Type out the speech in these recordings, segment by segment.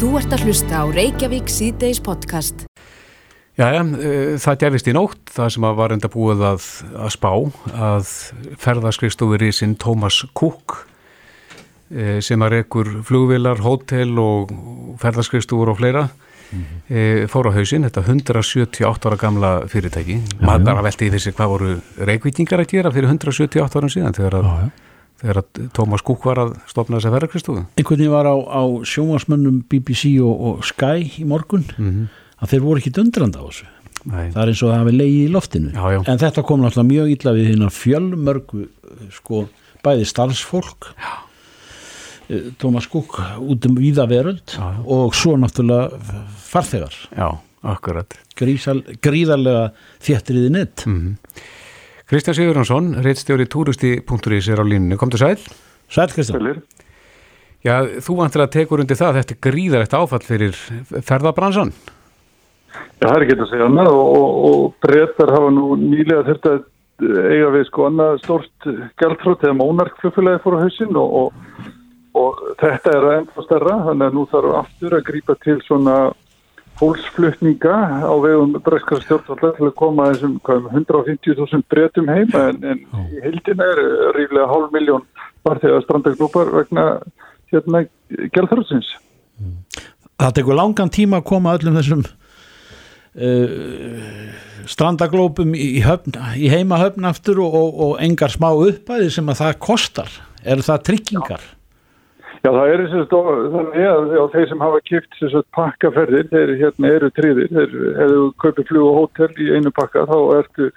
Þú ert að hlusta á Reykjavík síðdeis podcast. Jæja, það gerðist í nótt, það sem var enda búið að, að spá, að ferðarskrifstofur í sinn Thomas Cook e, sem að rekur flugvilar, hótel og ferðarskrifstofur og fleira mm -hmm. fór á hausinn, þetta 178 ára gamla fyrirtæki. Maður bara velti í þessi hvað voru reykvítingar að gera fyrir 178 ára síðan þegar að. Þegar að Thomas Cook var að stopna þessa ferðarskrifstofu. Einhvern veginn var á, á sjónvarsmönnum BBC og, og Sky í morgun mm -hmm að þeir voru ekki undrand á þessu Nei. það er eins og það hafi leiði í loftinu já, já. en þetta kom náttúrulega mjög illa við hérna fjölmörgu sko bæði starfsfólk já. Tómas Kúk út um víða veröld og svo náttúrulega farþegar Já, akkurat Grísal, Gríðarlega þéttriði nett mm -hmm. Kristján Sigurðarsson reittstjóri túrusti.is er á línunni, kom til sæl. Sæl Kristján. Já, þú vantir að tekur undir það þetta er gríðarlegt áfall fyrir ferðabransan Já, það er ekki að segja annað og, og, og breytar hafa nú nýlega þurft að eiga við sko annað stórst gæltrótt eða mónarkflugfélagi fór á hausin og, og þetta er ennþá stærra þannig að nú þarf aftur að grípa til svona fólksflutninga á vegum breyskara stjórnvallar til að koma þessum 150.000 breytum heima en, en í heildina er ríflega hálf miljón barþegar strandaglúpar vegna hérna gæltrótsins. Það tekur langan tíma að koma öllum þessum Uh, strandaglópum í, höfn, í heimahöfn aftur og, og, og engar smá uppæði sem að það kostar eru það tryggingar? Já, Já það er þannig að já, þeir sem hafa kipt pakkaferðir, þeir hérna, eru tríðir þeir hefðu kaupið flug og hótel í einu pakka þá ertu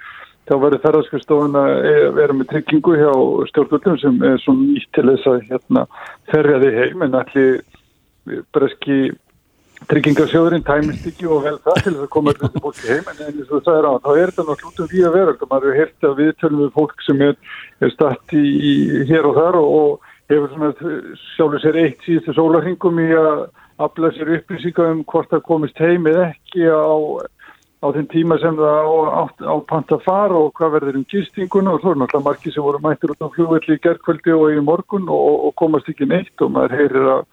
þá verður ferðarskustofun að vera með tryggingu hjá stjórnvöldum sem er svo nýtt til þess að hérna, ferja þig heim. En allir breski tryggingarsjóðurinn tæmist ekki og vel það til þess að koma þetta fólki heim. En eins og það er á, þá er þetta náttúrulega út um því að vera maður hefur hert að viðtölum við fólk sem er, er statt í, í hér og þar og, og hefur sjálfur sér eitt síðustu sólarhingum í að afla sér upplýsinga um hvort það komist heim eða ekki á, á þinn tíma sem það á, á, á panta far og hvað verður um gistinguna. Og svo er náttúrulega margi sem voru mættir út á flugvelli í gerðkvöldi og í morgun og, og komast ekki neitt. Og maður heyrir að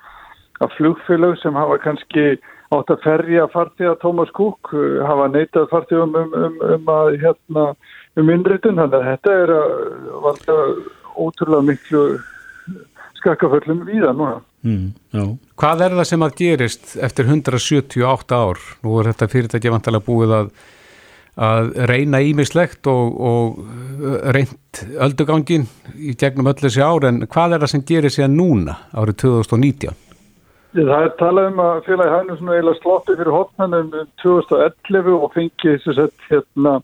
að flugfélag sem hafa kannski átt að ferja fartíða Thomas Cook uh, hafa neitað fartíðum um, um, um að hérna um innréttun þannig að þetta er að valda ótrúlega miklu skakkaföllum víða núna. Mm, Hvað er það sem að gerist eftir 178 ár? Nú er þetta fyrirtæki vantilega búið að, að reyna ímislegt og, og reynd öldugangin í gegnum öll þessi ár en hvað er það sem gerir sér núna árið 2019? Það er talað um að félagi hægnu svona eila slotti fyrir hotnanum 2011 og fengi þess að hérna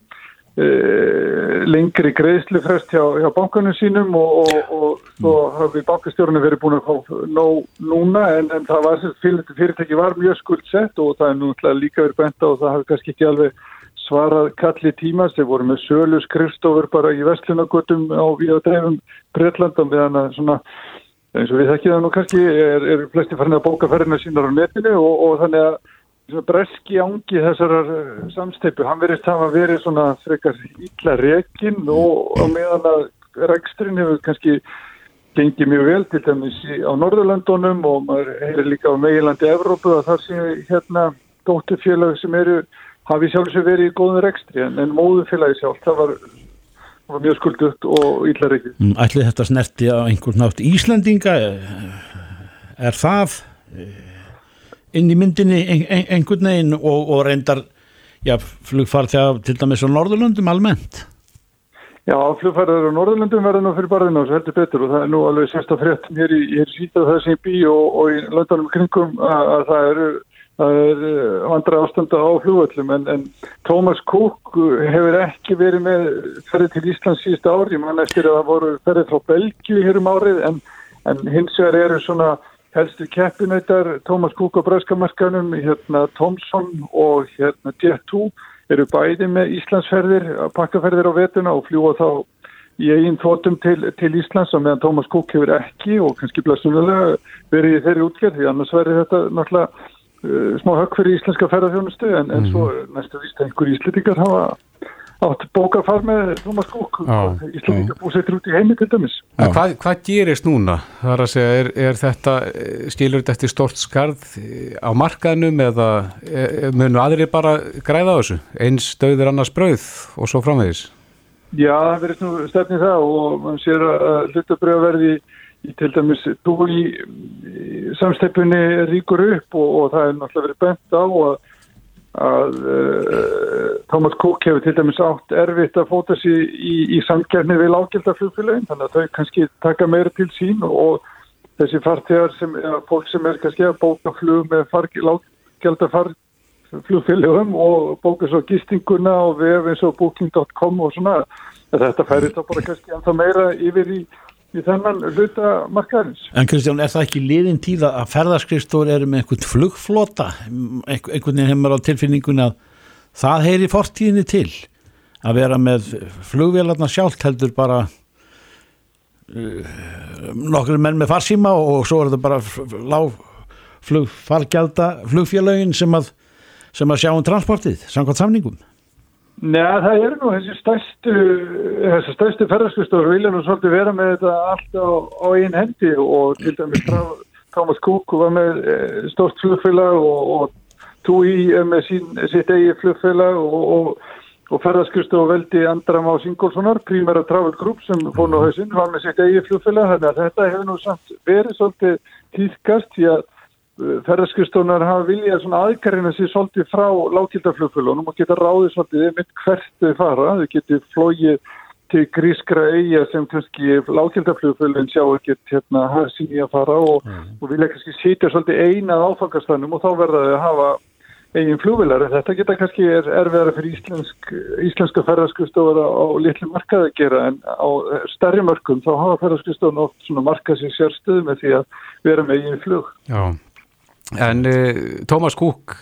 lengri greiðslufrest hjá, hjá bankanum sínum og, og, og svo hafi bankastjórnum verið búin að fá nóg núna en, en það var fyrir, fyrirtæki var mjög skuldsett og það er nú líka verið benda og það hafi kannski ekki alveg svarað kalli tíma sem voru með sölu skrifstofur bara í vestlunagötum á við að dreifum Breitlandum við hann að svona eins og við þekkið það nú kannski er, er flesti farin að bóka ferðina sínar á netinu og, og þannig að breski ángi þessar eh, samsteipu, hann verist hafa verið svona frekar ítla rekin og á meðan að reksturinn hefur kannski gengið mjög vel til dæmis á Norðurlandunum og maður heyrir líka á meilandi Evrópu að það sé hérna dótturfélag sem eru hafi sjálfsög verið í góðun rekstri en, móðufélagi sjálf, það var var mjög skuldugt og yllar ekki. Mm, ætli þetta snerti á einhvern nátt Íslandinga er það eh, inn í myndinni einhvern veginn og, og reyndar já, flugfart þegar til dæmis á Norðurlundum almennt? Já, flugfarðar á Norðurlundum verður nú fyrir barðinu og svo heldur betur og það er nú alveg sérsta frétt hér í, í síta það sem bí og, og í landunum kringum að, að það eru það er eh, vandra ástanda á flugvöllum en, en Thomas Cook hefur ekki verið með ferði til Íslands síðust ári, mann eftir að það voru ferði frá Belgiu hér um árið en, en hins vegar eru svona helstu keppinautar Thomas Cook á Bröskamarkanum, hérna Thomson og hérna Jet2 eru bæði með Íslandsferðir, pakkaferðir á vetuna og fljúa þá í eigin þóttum til, til Íslands og meðan Thomas Cook hefur ekki og kannski blessunulega verið í þeirri útgerð því annars verður þetta náttúrulega uh, smá högg fyrir íslenska ferðarfjónustu en, en mm. svo næstu vist einhver íslitingar hafa, átt bókafar með Thomas Cook. Íslandika búsettur út í heimi til dæmis. Hvað, hvað gerist núna? Það er að segja, er, er þetta skilur þetta eftir stort skarð á markaðnum eða munu aðri bara græða á þessu? Eins döður annars brauð og svo framvegis? Já, það verður nú stefnið það og mann sér að hlutabröða verði í til dæmis dúi samsteipunni ríkur upp og, og það er náttúrulega verið bent á að að uh, Thomas Cook hefur til dæmis átt erfitt að fóta sér í, í samkjærni við lágjaldaflugfélagin þannig að þau kannski taka meira til sín og þessi fartegar sem, ja, fólk sem er kannski að bóka flug með lágjaldafarflugfélagum og bóka svo gistinguna og vef eins og booking.com og svona þetta færi þá bara kannski ennþá meira yfir í í þennan hluta markaðins. En Kristján, er það ekki liðin tíða að ferðarskrifstóri eru með einhvern flugflota einhvern veginn hefur á tilfinningunni að það heyri fortíðinni til að vera með flugvélarna sjálft heldur bara uh, nokkur menn með farsíma og svo er þetta bara lág flugfargjalda flugfélagin sem að, sem að sjá um transportið, samkvæmt samningum. Nei, það eru nú þessi stærstu, þessi stærstu ferðarskustofur vilja nú svolítið vera með þetta allt á, á einn hendi og til dæmis Thomas Cook var með eh, stórt flugfélag og, og Tui með sín, sitt eigi flugfélag og, og, og ferðarskustofur veldi Andram á Singolsonar, Primera Travel Group sem fór nú hausinn, var með sitt eigi flugfélag, þannig að þetta hefur nú samt verið svolítið týðkast því að ferðarskristónar hafa viljað svona aðgarina sér svolítið frá lágkildaflugfélunum og geta ráðið svolítið einmitt hvert þau fara, þau geti flóið til grískra eiga sem kannski lágkildaflugfélun sjá ekkert hérna hafa sín í að fara og, mm. og vilja kannski sitja svolítið einað áfangastannum og þá verða þau að hafa eigin flugvilar. Þetta geta kannski er erfiðara fyrir íslensk, íslenska ferðarskristófara á litlu markað að gera en á stærri mörgum þá hafa ferðarskristófun oft svona markað sér sérstöðu með því að vera með eigin flug. Já. En uh, Tómas Kúk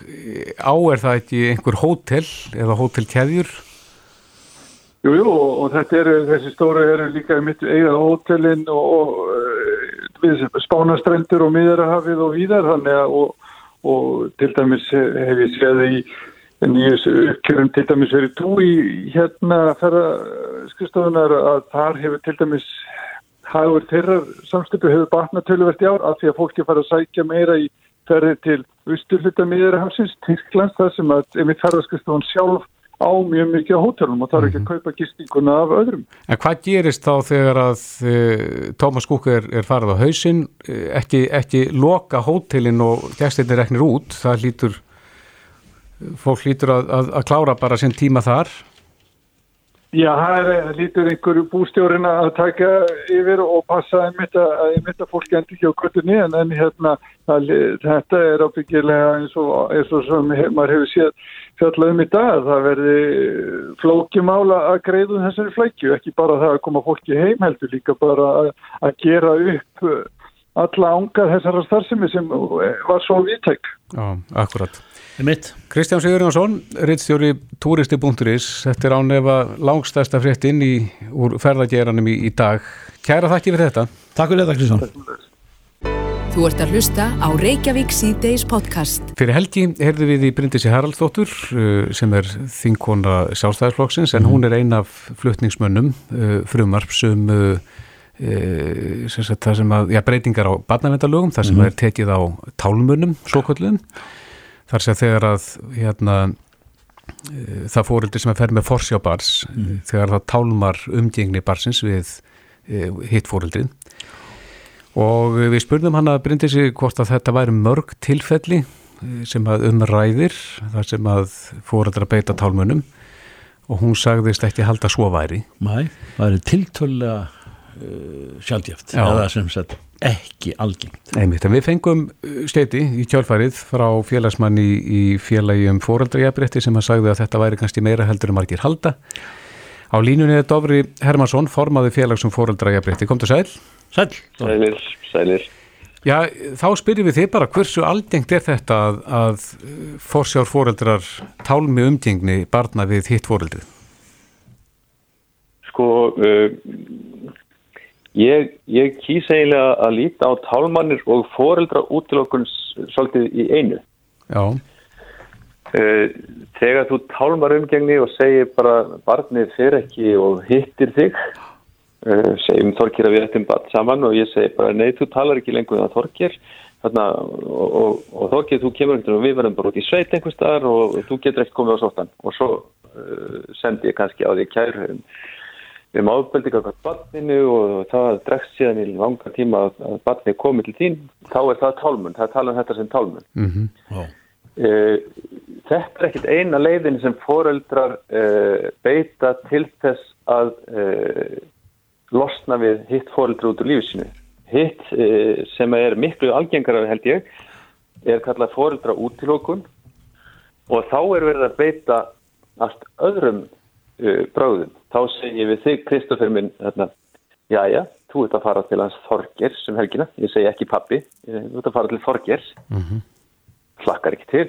á er það ekki einhver hótel eða hótelkeðjur? Jújú jú, og, og þetta eru þessi stóru eru líka í mitt eigað hótelin og, og uh, spánastrendur og miðarhafið og víðar þannig að og, og til dæmis hef ég séð í nýjus uppkjörum til dæmis verið tú í hérna ferðarskristofunar að þar hefur til dæmis hagur þeirra samstöpu hefur batnatöluvert í ár af því að fólki fara að sækja meira í ferði til austurluta miðurhafsins, Tyrklands, þar sem að emitt ferðarskustofan sjálf á mjög mikið á hótelum og er ekki að mhm. kaupa gistinguna af öðrum. En hvað gerist þá þegar að uh, Tómas Kúk er, er farið á hausin, eh, ekki, ekki loka hótelin og gæstinni reknir út, það lítur, fólk lítur að, að, að klára bara sinn tíma þar? Já, það er lítur einhverju bústjórin að taka yfir og passa einmitt að, að fólk endur ekki á kvöldunni en, en hérna, það, þetta er ábyggilega eins og, eins og sem maður hefur séð fjallað um í dag það verði flókimála að greiðu þessari flækju, ekki bara það að koma fólki heim heldur, líka bara að, að gera upp alla ánga þessara starfsemi sem var svo viðtæk. Já, akkurat. Kristján Sigurjónsson, rittstjóri Túristi.is, þetta er ánefa langstæsta frétt inn í úr ferðageranum í, í dag. Kæra þakki fyrir þetta. Takk fyrir þetta Kristján. Þú ert að hlusta á Reykjavík C-Days podcast. Fyrir helgi herðu við í Bryndisi Haraldsdóttur uh, sem er þinkona sjálfstæðisflokksins en mm. hún er ein af flutningsmönnum uh, frumarp sem uh, það sem að, já, breytingar á barnavendalögum, það sem mm. er tekið á tálmunum, svo kvöldum þar sé þegar að hérna, e, það fórildi sem er ferð með forsjá bars mm. þegar það tálmar umgengni barsins við e, hitt fórildin og við spurðum hann að brindi sig hvort að þetta væri mörg tilfelli e, sem að umræðir þar sem að fórildra beita tálmunum. Og hún sagðist ekki halda svo væri. Mæ, það er tiltölulega uh, sjálfgeft eða sem sagt ekki algengt. Einmitt, en við fengum uh, steiti í kjálfarið frá félagsmann í, í félagi um fóraldrajabrétti sem að sagði að þetta væri kannski meira heldur en margir halda. Á línunni er Dófri Hermansson, formaði félags um fóraldrajabrétti. Komdu sæl? Sæl. Sælir, sælir. Já, þá spyrjum við þið bara hversu algengt er þetta að, að forsjár fóraldrar tálmi umgengni barna við hitt fóraldrið? Sko, uh, Ég, ég kýs eiginlega að líta á tálmannir og foreldra útilokkuns svolítið í einu. Já. Uh, þegar þú tálmar umgengni og segir bara barnið fyrir ekki og hittir þig uh, segjum Þorkir að við ættum barn saman og ég segi bara nei, þú talar ekki lengur um það Þorkir Þarna, og, og, og Þorkir, þú kemur ekkert og við verðum bara út í sveit einhvers staðar og þú getur ekkert komið á sóttan og svo uh, sendi ég kannski á því kæru um, ábeldi kakvað barninu og það dregst síðan í langa tíma að, barnið komið til þín þá er það tálmun, það tala um þetta sem tálmun Mm -hmm. Já. Þetta er ekkit eina leiðin sem foreldrar uh, beita til þess að uh, losna við hitt foreldra út úr lífið sinu. Hitt sem er miklu algengara held ég er kallað foreldra útilókun og þá er verið að beita allt öðrum uh, bráðum. Þá segi við þig, Kristoffer minn, þarna, já já, þú ert að fara til hans Þorgers sem helgina, ég segi ekki pappi, þú ert að fara til Þorgers hlakkar ekki til.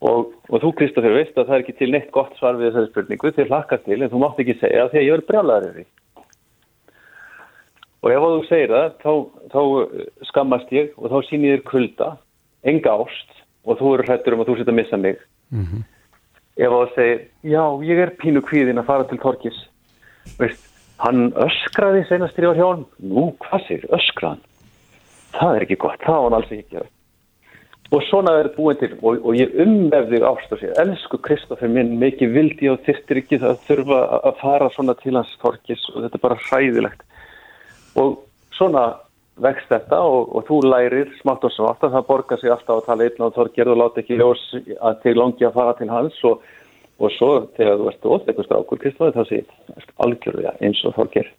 Og, og þú Kristoffer veist að það er ekki til neitt gott svar við þessari spurningu. Þér hlakkar til en þú mátt ekki segja því að ég er brjálæður yfir því. Og ef þú segir það þá, þá skammast ég og þá sín ég þér kulda enga ást og þú eru hrættur um að þú setja að missa mig ef þú segir já ég er pínu kvíðin að fara til Torkis veist hann öskraði senast þegar ég var hjá hann nú hvað segir öskraðan það er ekki gott, það var hann alls ekki gera. Og svona verður búin til og, og ég umvefði ást og sér elsku Kristoffer minn, mikið vildi ég og þyrstir ekki það að þurfa að fara svona til hans torkis og þetta er bara hræðilegt. Og svona vext þetta og, og þú lærir smátt og smátt að það borgar sig alltaf að tala einn á torkir og láta ekki ljós að til langi að fara til hans og, og svo þegar þú ert óþekkur strákur Kristoffer þá segir algjörlega eins og torkir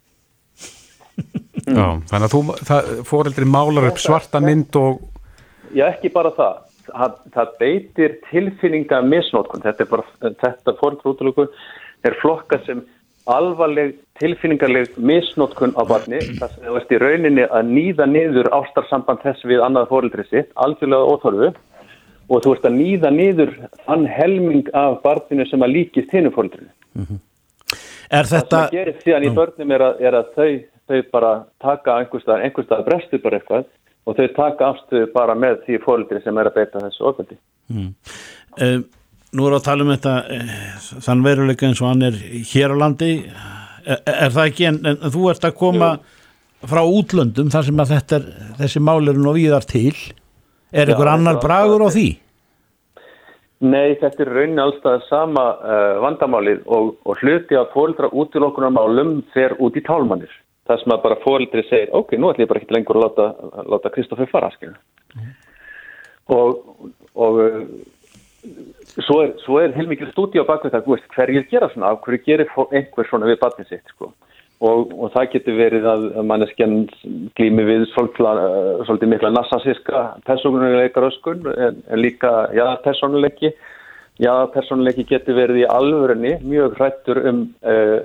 Já, þannig að þú, það, foreldri málar upp svarta mynd og Já, ekki bara það. Það, það beitir tilfinninga misnótkun. Þetta er bara, þetta fórntrútulöku er flokka sem alvarleg tilfinningarleg misnótkun á barni. Það sem þú veist í rauninni að nýða niður ástarsamband þess við annað fórildri sitt, algjörlega óþorfu og þú veist að nýða niður þann helming af barninu sem að líkist hinnu fórildrinu. Er Það þetta, sem að gerist síðan í börnum er að, er að þau, þau bara taka einhverstað, einhverstað brestu bara eitthvað og þau taka afstöðu bara með því fórildri sem er að beita þessu ofbeldi. uh, nú er að tala um þetta uh, þann veruleika eins og hann er hér á landi, er, er það ekki en, en þú ert að koma frá útlöndum þar sem að þetta er, þessi mál eru nú víðar til er Já, einhver annar bragur á því? Nei, þetta er raunin allstað sama uh, vandamálið og, og hluti af fóreldra útilokkunarmálum fer út í tálmannir. Það sem að bara fóreldri segir, ok, nú ætlum ég bara ekki lengur að láta, láta Kristoffer fara, skilja. Og, og svo er, svo er heilmikið stúdíu á bakvið það, veist, hverjir gera svona, af hverju gerir einhver svona við barnið sitt, sko. Og, og það getur verið að manneskjan glými við svolítið, uh, svolítið mikla nassasíska persónuleikar öskun en, en líka jaðarpersónuleiki. Jaðarpersónuleiki getur verið í alvörunni mjög hrættur um, uh,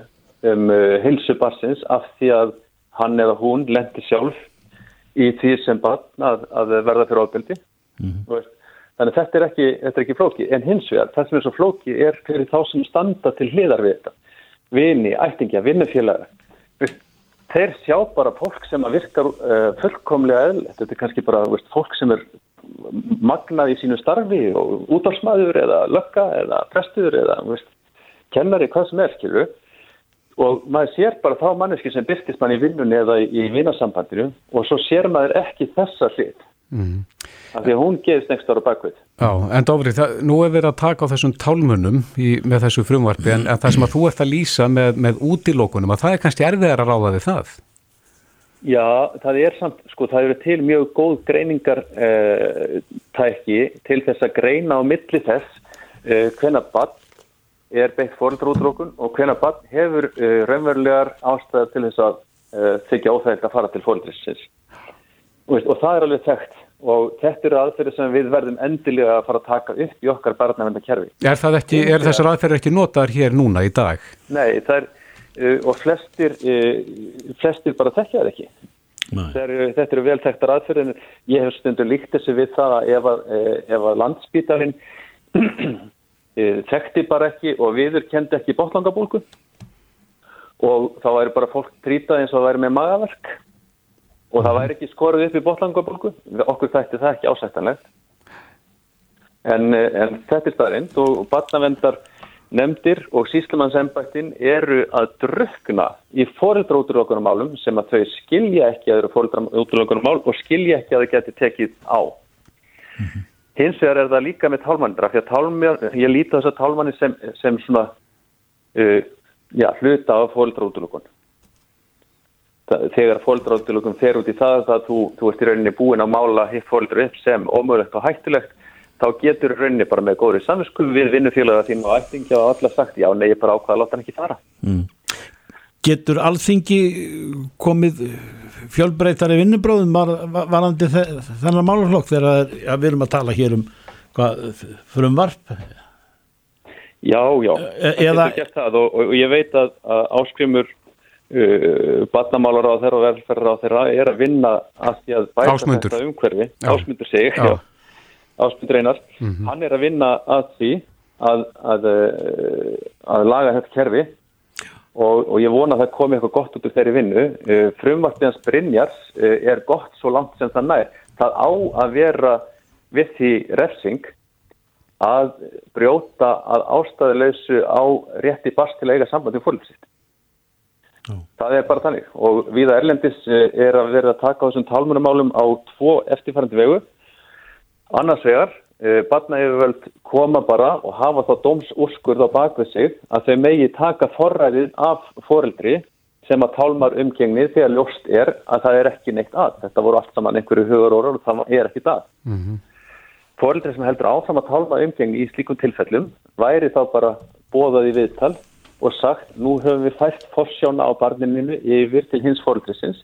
um hilsu barsins af því að hann eða hún lendi sjálf í því sem barn að, að verða fyrir ofbeldi. Þú veist. Þannig þetta er ekki, þetta er ekki flóki. En hins vegar, það sem er svo flóki er fyrir þá sem standa til hliðar við þetta. Vini, ættingja, vinnufélaga. Þeir sjá bara fólk sem að virkar uh, fullkomlega eðlilegt. Þetta er kannski bara veist, fólk sem er magnað í sínu starfi og útálsmaður eða lögga eða prestur eða veist, kennari, hvað sem er, skilur. Og maður sér bara þá manneski sem byrtist mann í vinnunni eða í vinnasambandinu og svo sér maður ekki þessa hlið. Mm. Af því að hún geðist next ára bakvið. Já, en Dófri, nú er verið að taka á þessum tálmunum í, með þessu frumvarpi en, það sem að þú ert að lýsa með, með útilókunum að það er kannski erfiðar að ráða við það. Já, það er samt, sko, það eru til mjög góð greiningar eh, tæki til þess að greina á milli þess eh, hvenna bann er beitt fóreldraútrókun og hvenna bann hefur eh, raunverulegar ástæða til þess að eh, þykja óþægilt að fara til fóreldrasins. Og, veist, og það er alveg þekkt og þetta eru aðferðir sem við verðum endilega að fara að taka upp í okkar barnavendakerfi. Er, það ekki, er þessar aðferðir ekki notaðar hér núna í dag? Nei, það er, uh, og flestir, uh, flestir bara þekkja það ekki. Nei. Er, þetta eru vel þekktar aðferðin. Ég hef stundur líkt þessi við það að ef að, eh, ef að landsbítalinn eh, þekkti bara ekki og viður kendi ekki bótlangabólku og þá væri bara fólk trítað eins og væri með magaverk og það væri ekki skorið upp í bótlangabólku. Okkur þætti það ekki ásættanlegt. En, en þetta er staðrind og barnavendar nefndir og síslumannsembættin eru að drukna í fóreldraúturlökunumálum sem að þau skilja ekki að eru fóreldraúturlökunumál og skilja ekki að þau geti tekið á. Mm -hmm. Hins vegar er það líka með tálmannir, af því að tálmann, ég líti þess að tálmanni sem, sem svona uh, já, hluta af fóreldraúturlökun. Þegar fóreldraúturlökun fer út í það að þú, þú ert í rauninni búin að mála hitt fóreldur upp sem ómögulegt og hættulegt þá getur rauninni bara með góðri samvinsku við vinnufélaga þín og ættingja og alla sagt já, nei, ég bara ákvaða að láta hann ekki fara. Mm. Getur alþingi komið fjölbreytari vinnubróðum var, varandi þennan málurlokk þegar við erum að tala hér um fyrir varp? Já, já, e eða... það og, og ég veit að, að áskrimur uh, batnamálar á þeirra og velferðar á þeirra er að vinna að því að bæta Ásmundur. þetta umhverfi, ásmundur sig, já. já Áspund Reynar, mm -hmm. hann er að vinna að því að, að, eh, að laga þetta kerfi og, og ég vona að það komi eitthvað gott út úr þeirri vinnu. Eh, frumvartins Brynjars eh, er gott svo langt sem það nær. Það á að vera við því refsing að brjóta að ástæðuleysu á rétti bast til að Oh. Það er bara þannig og viða Erlendis er að vera að taka á þessum talmunumálum á tvo eftirfærandi vegu Annars vegar, eh, barnaeyfjöld koma bara og hafa þá dómsúrskurð á bakvið sig að þau megi taka forræðið af foreldri sem að tálmar umgengni þegar ljóst er að það er ekki neitt að. Þetta voru allt saman einhverju hugur og það er ekki það. Mm -hmm. Foreldri sem heldur áfram að tálma umgengni í slíkum tilfellum væri þá bara bóðað í viðtal og sagt nú höfum við fært forsjána á barninu yfir til hins foreldrisins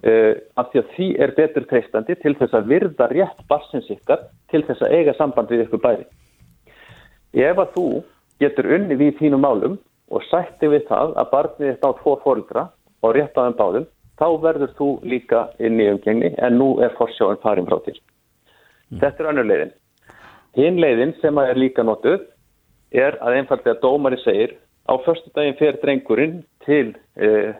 Uh, af því að því er betur treystandi til þess að virða rétt barsins ykkar til þess að eiga samband við ykkur bæri. Ef að þú getur unni við þínum málum og sætti við það að barnið er á tvo fórildra og rétt á þeim báðum, þá verður þú líka inn í umgengni en nú er forsjóðan farin frá þér. Mm. Þetta er önnur leiðin. Hinn leiðin sem er líka notuð er að einfallega dómari segir á förstu daginn fer drengurinn til uh,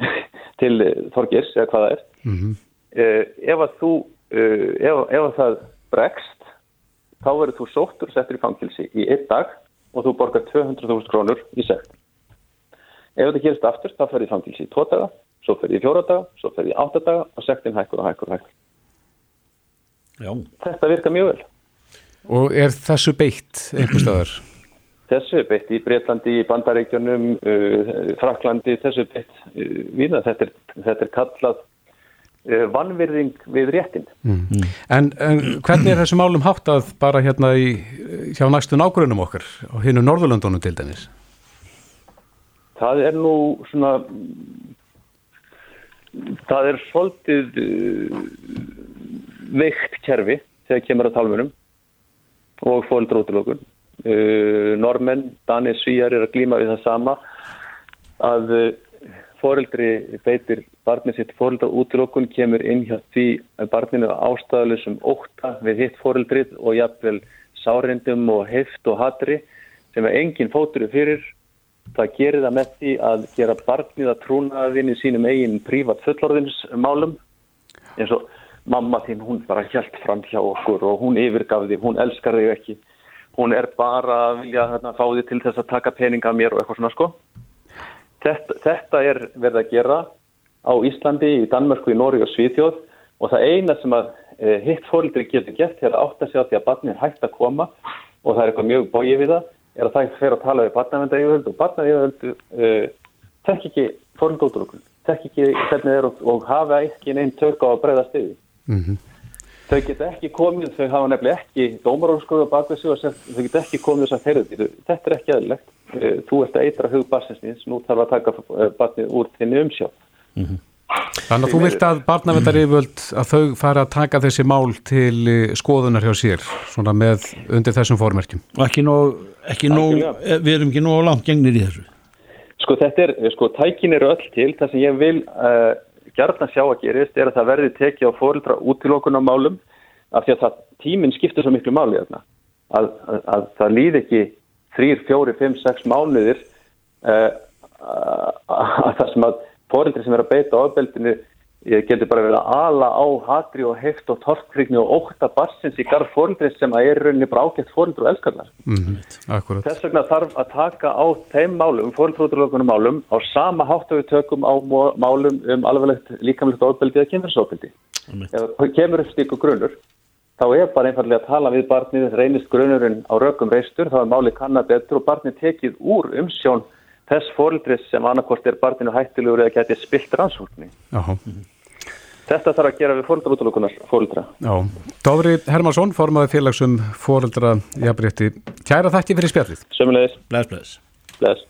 til eh, Þorgis eða hvaða er mm -hmm. uh, ef að þú uh, ef, ef að það bregst þá verður þú sóttur og settur í fangilsi í einn dag og þú borgar 200.000 krónur í segt ef þetta gerist aftur þá fer ég fangilsi í tvo daga svo fer í fjóra daga, svo fer í átta daga og sektin hækkur og hækkur og hækkur Já. þetta virkar mjög vel og er þessu beitt einhver staðar? Þessu beitt í Breitlandi, í Bandaríkjunum, uh, Fraklandi, þessu beitt uh, viða. Þetta er, þetta er kallað uh, vannvirðing við réttin. Mm. En, en hvernig er þessu málum hátt að bara hérna í, hjá næstu nágrunum okkar á hinnu Norðurlandunum til dæmis? Það er nú svona, það er svolítið uh, veikt kerfi þegar kemur að talmunum og fóldrótilokun. Uh, normenn, danir, svíjar er að glíma við það sama að uh, foreldri beitir barnið sitt foreldra útilokkun kemur inn hjá því að barninu ástæðalusum óta við hitt foreldrið og jafnvel sárindum og heft og hatri sem er engin fótur fyrir. Það gerir það með því að gera barnið að trúna að vinni sínum eigin prívat fullorðinsmálum eins og mamma þín hún bara hjælt fram hjá okkur og hún yfirgaf þig, hún elskar þig ekki hún er bara að vilja hérna, fá því til þess að taka peninga mér og eitthvað svona sko. Þetta, þetta er verið að gera á Íslandi, í Danmörku, í Nóri og Svíþjóð og það eina sem að e, hitt fólkdri getur gett er að átta sig á því að barnið er hægt að koma og það er eitthvað mjög bóið við það, er að það fer að tala við barnavendægjöföld og barnavendægjöföld e, tekk ekki fórndótturokun, tekk ekki hvernig er og, og hafa ekki neinn tök á að breyða stiði. Mm -hmm. Þau geta ekki komið, þau hafa nefnilega ekki dómarónskuða bak þessu og þau geta ekki komið þess að þeirra. Þetta er ekki aðlilegt. Eh, þú ert að eitra hug barsinsnins, nú þarf að taka eh, barnið úr þinni umsjá. Mm -hmm. Þannig að þú vilt að barnavendaríföld að þau fara að taka þessi mál til eh, skoðunar hjá sér, svona með undir þessum fórmerkjum. Og ekki nóg, ekki nóg við erum ekki nóg langt gengnir í þessu. Sko þetta er, sko tækin eru öll til, það sem ég vil... Uh, gerðan sjá að gerist er að það verði tekið á fórildra útilokuna málum af því að það, tíminn skiptur svo miklu máli að, að, að það líð ekki 3, 4, 5, 6 mánuðir uh, að það sem að fórildri sem er að beita ábeldinu ég geti bara verið að ala á hatri og heft og torkfrikni og óta barsins í garð fórildri sem að er rauninni bara ágætt fórildri og elskarnar. Mm. Þess vegna þarf að taka á þeim málum, fórildrúturlökunum málum, á sama hátt að við tökum á málum um alveglegt líkamlegt ofbeldi eða kynferðsofbeldi. Ef það kemur upp stíku grunur, þá er bara einfallega að tala við barnið, reynist grunurinn á rökum reistur, þá er máli kannar betur og barnið tekið úr umsjón þess fórildris sem annarkort er barninu hættilegur eða getið spilt rannsóknni. Já, Þetta þarf að gera við fórildrúturlökunar fórildra. já. Dófri Hermansson, formaði félagsum foreldra jafnrétti. Kæra þakki fyrir spjallið. Sömulegis, Bless, bless. bless.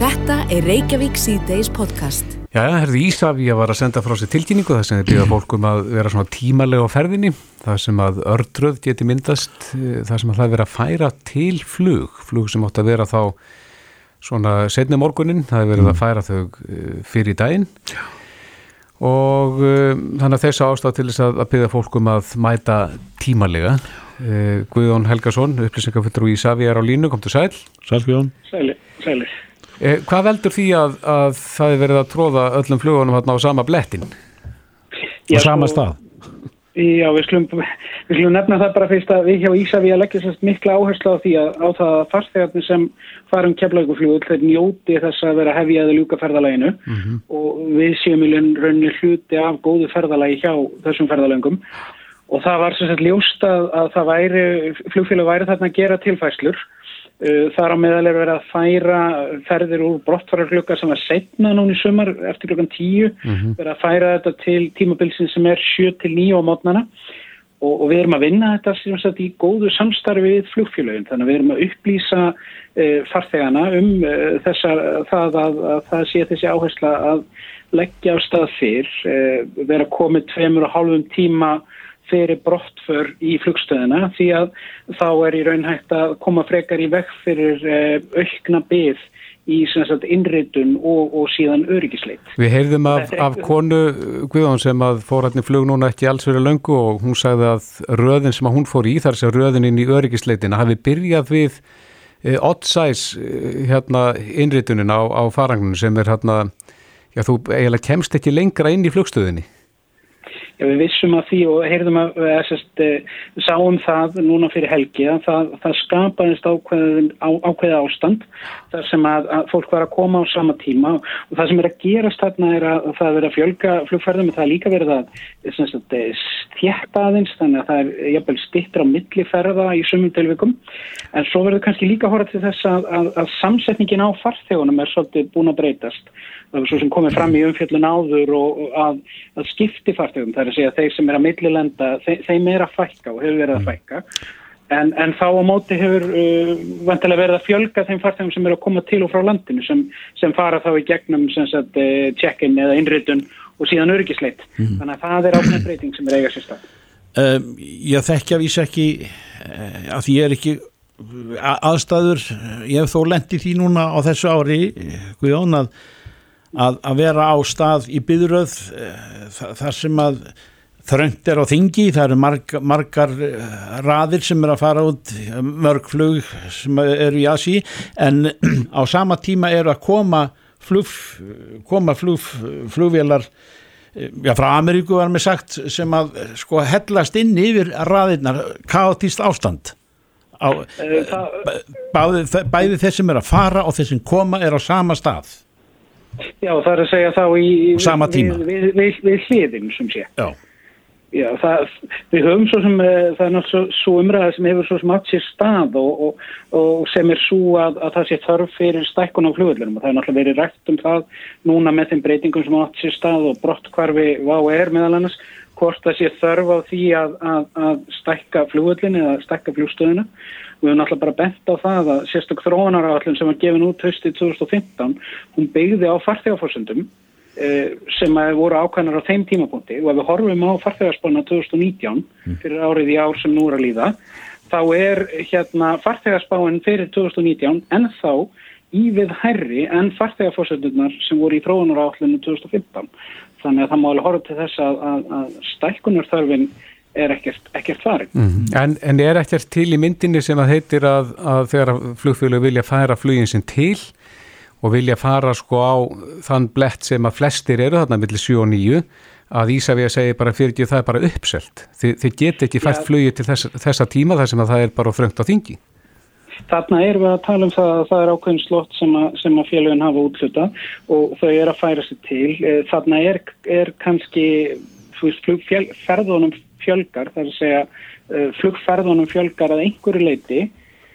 Þetta er Reykjavík síðdeis podcast. Já, það herði Ísafí að var að senda frá sér tilkynningu þar sem þið byrða fólkum að vera svona tímalega á ferðinni, þar sem að ördröð geti myndast, eh, þar sem að það er verið að færa til flug, flug sem átt að vera þá svona setni morgunin, það er verið að færa þau eh, fyrir daginn og uh, þannig að þessu ástæð til þess að, að byrða fólkum að mæta tímalega. Uh, Guðjón Helgason, upplýsingafullur í Ísafí er á línu, kom til sæl. Sælskjón. Sæli, sæli. Eh, hvað veldur því að, að það er verið að tróða öllum flugunum á sama blettin? Á sama stað. Já, við skulum, við skulum nefna það bara fyrst að við hjá leggja sérst mikla áherslu á því að á það að farþegarnir sem farum keflauguflugull þeir njóti þess að vera hefja eða ljúka ferðalæginu og við séum í rauninni hluti af góðu ferðalægi hjá þessum ferðalöngum. Og það var sérst ljóst að, að það væri, flugfélag væri þarna að gera tilfæslur þar á meðal er verið að færa ferðir úr brottfararklukka sem var setna núna í sumar eftir klukkan tíu. Verið að færa þetta til tímabilsin sem er 7 til 9 á mótnana og, og við erum að vinna þetta sem sagt í góðu samstarfi við flugfélagin þannig að við erum að upplýsa uh, farþegana um uh, þessar, það að, að það sé þessi áhersla að leggja á stað fyrr. Uh, vera komið tveimur og hálfum tíma fyrir brottför í flugstöðina því að þá er í raun hægt að koma frekar í vekk fyrir uh, aukna byð í sagt, innritun og, og síðan öryggisleit. Við heyrðum af, af konu Guðjón sem að fór hann í flug núna ekki alls verið löngu og hún sagði að röðin sem að hún fór í þar sem röðin inn í öryggisleitina hafi byrjað við e, oddsæs hérna innritunin á, á farangunum sem er hérna, já þú eiginlega kemst ekki lengra inn í flugstöðinni. Já, við vissum að því og heyrðum að við sest, sáum það núna fyrir helgi að það, það skapaðist ákveðin, á, ákveði ástand þar sem að, að fólk var að koma á sama tíma. Og það sem er að gerast þarna er að það er verið að fjölga flugferðum og það er líka verið að stjætta aðeins þannig að það er jafnvel stittra á milliferða í sumum tilvikum. En svo verður kannski líka að horfa til þess að, að, að samsetningin á farþegunum er svolítið búin að breytast það er svo sem komið fram í umfjöllun áður og og að, að skipti farþegum það er að segja að þeir sem er að millilenda þeim, þeim er að fækka og hefur verið að fækka. En, en þá á móti hefur uh, vantilega verið að fjölga þeim farþegum sem er að koma til og frá landinu sem, sem fara þá í gegnum uh, check-in eða innritun og síðan öryggisleit þannig að það er ákveðin breyting sem er eiga sér stað. Um, ég þekkja vísa ekki uh, að því ég er ekki a- aðstæður, ég hef þó lendi því núna á þessu ári Guðjón að, að, að vera á stað í byðröð þar sem að þröngt er á þingi, það eru marg, margar eh, raðir sem er að fara út mörg flug sem eru í Asi en á sama tíma eru að koma flug, koma flug, flugvélar já, frá Ameríku var mér sagt sem að sko hellast inn yfir raðirnar kaotist ástand. Á, það, bæði, bæði þeir sem er að fara og þeir sem koma er á sama stað já, það er að segja þá í, sama tíma. við, við, við, við hliðin sem sé. Já, Já, það, við höfum svo sem, eh, það er náttúrulega svo umræða sem hefur svo sem átt sér stað og, og, og sem er svo að, að það sé þörf fyrir stækkun á flugvöldunum og það er náttúrulega verið rætt um það núna með þeim breytingum sem átt sér stað og brottkvarfi VAU-R meðal annars, hvort það sé þörf á því að, að, að stækka flugvöldin eða stækka flugstöðuna. Við höfum náttúrulega bara bent á það að sérstök þróunaráallin sem var gefin út höstið 2015, hún byggði á farþegaforsendum eh, sem voru ákvæmnar á þeim tímapunkti. Og ef við horfum á farþegarspána 2019 fyrir árið í ár sem nú er að líða þá er hérna farþegarspáin fyrir 2019 ennþá ívið hærri en farþegarfórsendurnar sem voru í þróunaráallinu 2015 þannig að það má alveg horfa til þess að, að, að stækkunarþörfin er ekkert, ekkert farin. En, en er ekkert til í myndinni sem að heitir að, að þegar flugfjölu vilja færa flugin sinn til og vilja fara sko á þann blett sem að flestir eru þarna millir 7 og 9 að Ísafið segir bara fyrir ekki það er bara uppselt. Þi, þið get ekki fært flugið til þess, þessa tíma þar sem að það er bara fröngt á þingi. Þarna erum við að tala um það að það er ákveðin slott sem að, að félagin hafa útluta og þau er að færa sig til. Eh, þarna er, er kannski flugferðunum fjölgar, það er að segja eh, flugferðunum fjölgar að einhverju leiti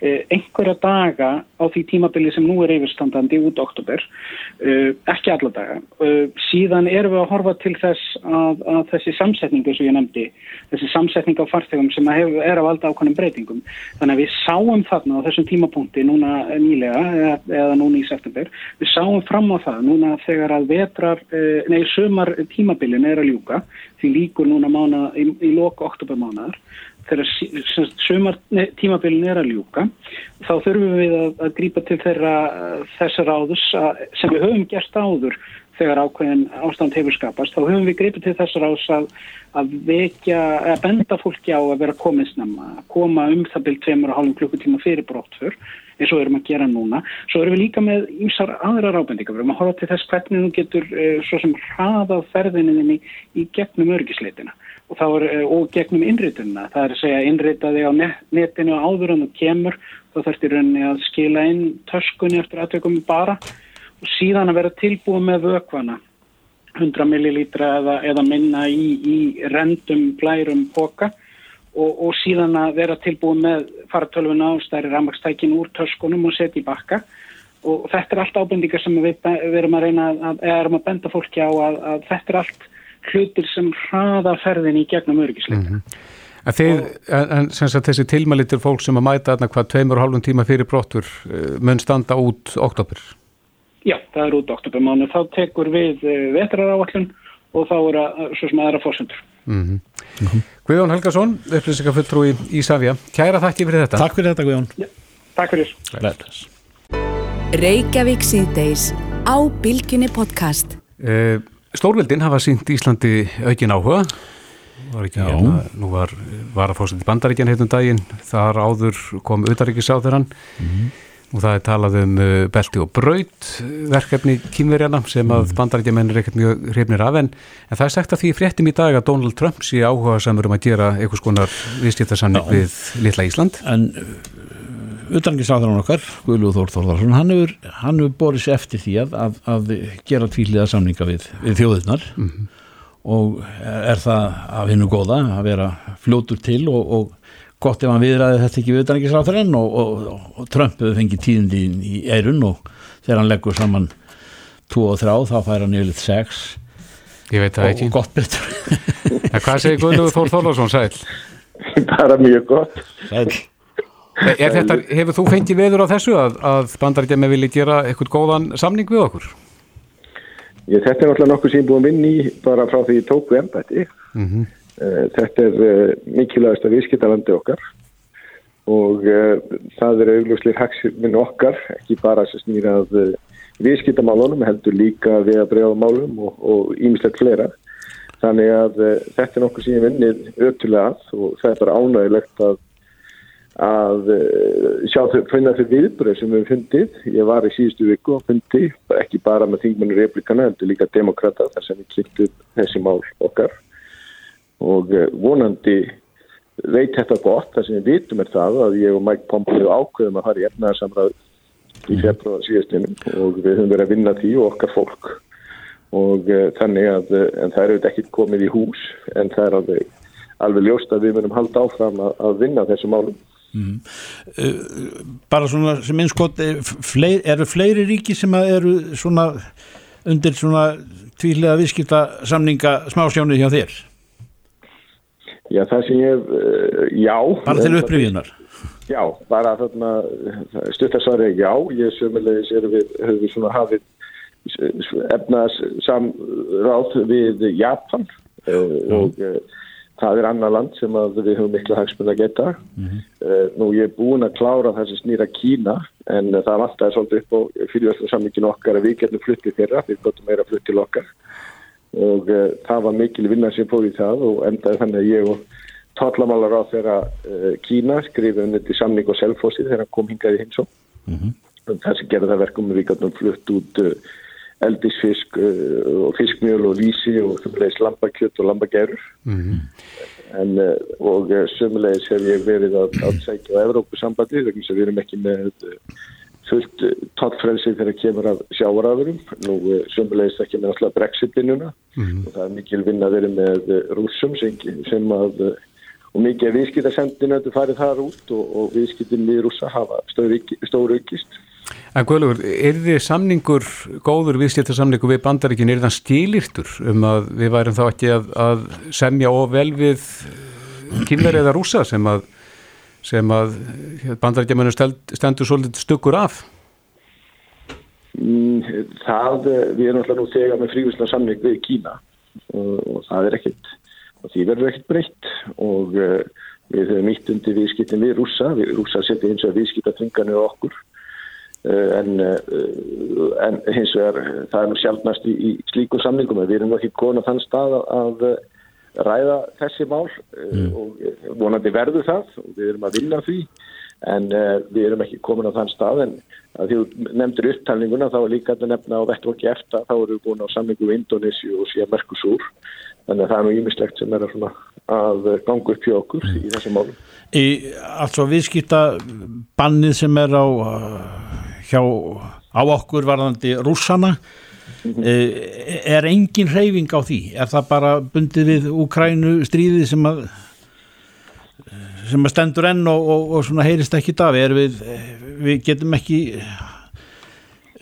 einhverja daga á því tímabili sem nú er yfirstandandi út oktober, uh, ekki alla daga. Uh, síðan erum við að horfa til þess að, að þessi samsetningu sem ég nefndi, þessi samsetning á farþegum sem hef, er að valda ákvæmum breytingum. Þannig að við sáum þarna á þessum tímapunkti núna nýlega eða, eða núna í september, við sáum fram á það núna þegar að vetrar, nei, sömar tímabilin er að ljúka, því líkur núna mána, í, í loka oktobermánaðar þegar sömar tímabilin er að ljúka þá þurfum við að, að grípa til þeirra þessar áðus að, sem við höfum gert áður þegar ákveðin ástand hefur skapast þá höfum við gripið til þessar áðus að, að vekja, að benda fólki á að vera að koma um það byrjum tveimur og hálfum klukkutíma fyrir brottfur eins og erum að gera núna. Svo erum við líka með ímsar aðra rábendingar. Við erum að horfa til þess hvernig þú getur eh, svo sem hraðað ferðinni í gegnum örgisleitina og, er, eh, og gegnum innritununa. Það er að segja innritaði á netinu áður en það kemur þá í rauninni að skila inn töskunni eftir aðtökum bara og síðan að vera tilbúið með vökvana 100 millilítra eða, eða minna í, í rendum blærum boka og, og síðan að vera tilbúið með faratölfuna á stærri rammakstækin úr töskunum og setja í bakka og þetta er allt ábendingar sem við, við erum að reyna að, erum að benda fólki á að, að þetta er allt hlutir sem hraða ferðin í gegnum öryggisleika. Mm -hmm. En, þeir, og, en sagt, þessi tilmælitur fólk sem að mæta aðna hvað tveimur og hálfum tíma fyrir brottur eh, mun standa út oktober? Já, það er út oktobermánu. Þá tekur við eh, vetraráallun og þá er það svo sem aðra fórsendur. Mm -hmm. mm -hmm. Guðjón Helgason, upplýsingafulltrúi í Savja. Kæra þakki fyrir þetta. Takk fyrir þetta Guðjón. Já, takk fyrir. Reykjavík síðdeis á Bilginni podcast. Uh, Stórvildin hafa sínt Íslandi aukin áhuga. Var ekki hérna, nú var, var að fórsett í bandaríkjan heitum daginn, þar áður kom auðaríkisáþurann mm -hmm. og það er talað um uh, belti og braut verkefni kýmverjana sem að mhm. bandaríkjamenn er ekkert mjög hrifnir af en, en það er sagt að því fréttum í dag að Donald Trump sé áhuga samur um að gera einhvers konar viðskiptarsannig við litla Ísland. En utangisáðurinn okkar, Guðlúð Þór Þórðarsson hann hefur, hann hefur borðið sér eftir því að, að, að gera tvíliða samninga við, við þjóðirnar. Mm -hmm. og er það að vinna góða að vera fljótur til og, og gott ef hann viðræði þetta ekki við utangisáðurinn og, og, og Trump hefur fengið tíðindi í, í eirun og þegar hann leggur saman 2 og 3 þá fær hann yfirleitt 6 Ég veit það ekki. og gott betur. Hvað segir Guðlúð Þór Þórðarsson sæl? Bara mjög gott. Sæl Þetta, hefur þú fengið veður á þessu að, að bandarækjum vilja gera eitthvað góðan samning við okkur? Ég, þetta er náttúrulega nokkuð sem búin vinn í bara frá því ég tók við ennbætti. Mm -hmm. Þetta er uh, mikilvægast að viðskiptalandi okkar og uh, það er augljóslir haksminn okkar, ekki bara sem snýrað viðskiptamálunum, heldur líka við að breyða málum og ímislegt fleira. Þannig að þetta er nokkuð sem ég vinnið ötulega að og það er bara ánægilegt að að eh, sjá þau finna þau viðbröð sem við hefum fundið. Ég var í síðustu viku og fundi, ekki bara með þingmennu replikana, heldur líka demokrata þar sem við kynntum þessi mál okkar og eh, vonandi veit þetta gott, það sem við vitum er það að ég og Mike Pompeo ákveðum að fara í efnaðarsamræð í mhm. februar síðustinum og við höfum verið að vinna því og okkar fólk og uh, þannig að, en það eru ekki komið í hús en það er alveg, alveg ljóst að við munum halda áfram að, að vinna þessu málum Mm. Bara svona sem einskott eh, eru fleiri ríki sem eru svona undir svona tvílega viðskipta samninga smásjónu hjá þér? Já það sem ég uh, já. Bara til upplifjunar já bara þarna stuttarsvari já. Ég sömulegis erum við höfum við svona hafið efnaðs samráð við Japan uh, og það er annar land sem við höfum miklu hagsmunna að geta mm -hmm. uh, nú ég er búin að klára sem snýra Kína en uh, það vantaði svolítið upp á fyrirværslu samlingin okkar að við getum fluttið þeirra við gotum meira flutt til okkar og uh, það var mikil vinnar sem fór í það og endaði þannig að ég og tallamálar á þeirra Kína skrifum þetta í samling og selfossi þegar hann kom hingað í heimsó mm -hmm. það sem gerði það verkum við gætum flutt út uh, eldisfisk uh, og fiskmjöl og lísi og sömulegis lambakjött og lambagerur Mhm. en, uh, og uh, sömulegis hef ég verið að, segja á Evrópusambandi sem við erum ekki með fullt tottfrelsi þegar kemur af sjáaraðurum nú sömulegis ekki með alltaf Brexit-vinnuna. Og það er mikil vinn að vera með rússum sem, sem að og mikið af viðskiptarsendinu þetta farið þar út og, og viðskiptin við rússa hafa stóru aukist En Guðlugur, er þið samningur, góður viðskiptarsamningur við bandaríkin, er það stílirtur um að við værum þá ekki að, að semja og vel við kynver eða rúsa sem að, að bandaríkjamönu stend, stendur svolítið stuggur af? Mm, Það, við erum alltaf nú þegar með frívisla samning við Kína og, og það er ekkert því verður ekkert breytt og uh, við höfum ítt undir viðskiptin við rússa, við rússa setja eins og viðskiptatvinganir á okkur en, uh, en hins vegar uh, það er nú sjálfnast í, í slíkum samningum en við erum ekki á þann stað að, að ræða þessi mál uh, og vonandi verður það og við erum að vinna að því en uh, við erum ekki komin á þann stað en að því þú nefndir upptalninguna þá er líka að nefna á vettvokki eftir þá erum við búin á samningu við Indonési og síðan Mercosur. Þannig að það er nú ímislegt sem er að, að ganga upp hjá okkur í þessum málum. Í, altså viðskipta bannið sem er á uh, hjá á okkur varðandi rússana eh, er engin hreyfing á því? Er það bara bundið við Úkrænu stríðið sem að sem stendur enn og, og, og svona heyrist ekki er við, við getum ekki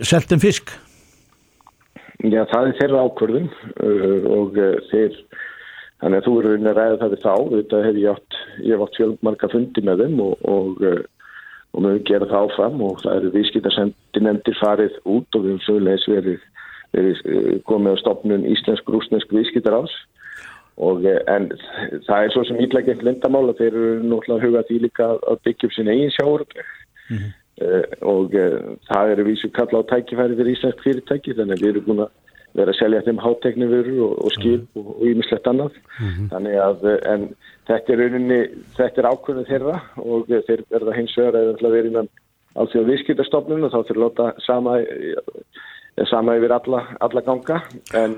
selt en fisk? Já, það er þeirra ákvörðun uh, og uh, þeir þannig að þú eru raunin að ræða það við þá. Þetta hef ég átt, ég hef átt fjölmarka fundi með þeim og, og, og við gera það áfram og það eru viðskiptarsendi nefndir farið út og við höfum sögulegis verið, verið komið á stopnun Íslensk-Rúsnesk viðskiptaráðs og uh, en það er svo sem ítlækjent lindamál að þeir eru náttúrulega að huga því líka að byggja upp sín eigin sjáuröfleg Uh, og uh, það eru vísu kalla á tækifæri fyrir íslensk fyrirtæki þannig að við erum búin að vera að selja þeim háteknivöru og, og skip og ímislegt annað. Þannig að uh, en þetta er rauninni, þetta er ákvörðin þeirra og þeir verða hins vegar að verið innan alþjóða viðskiptastofnun og þá að láta sama, sama yfir alla, alla ganga. En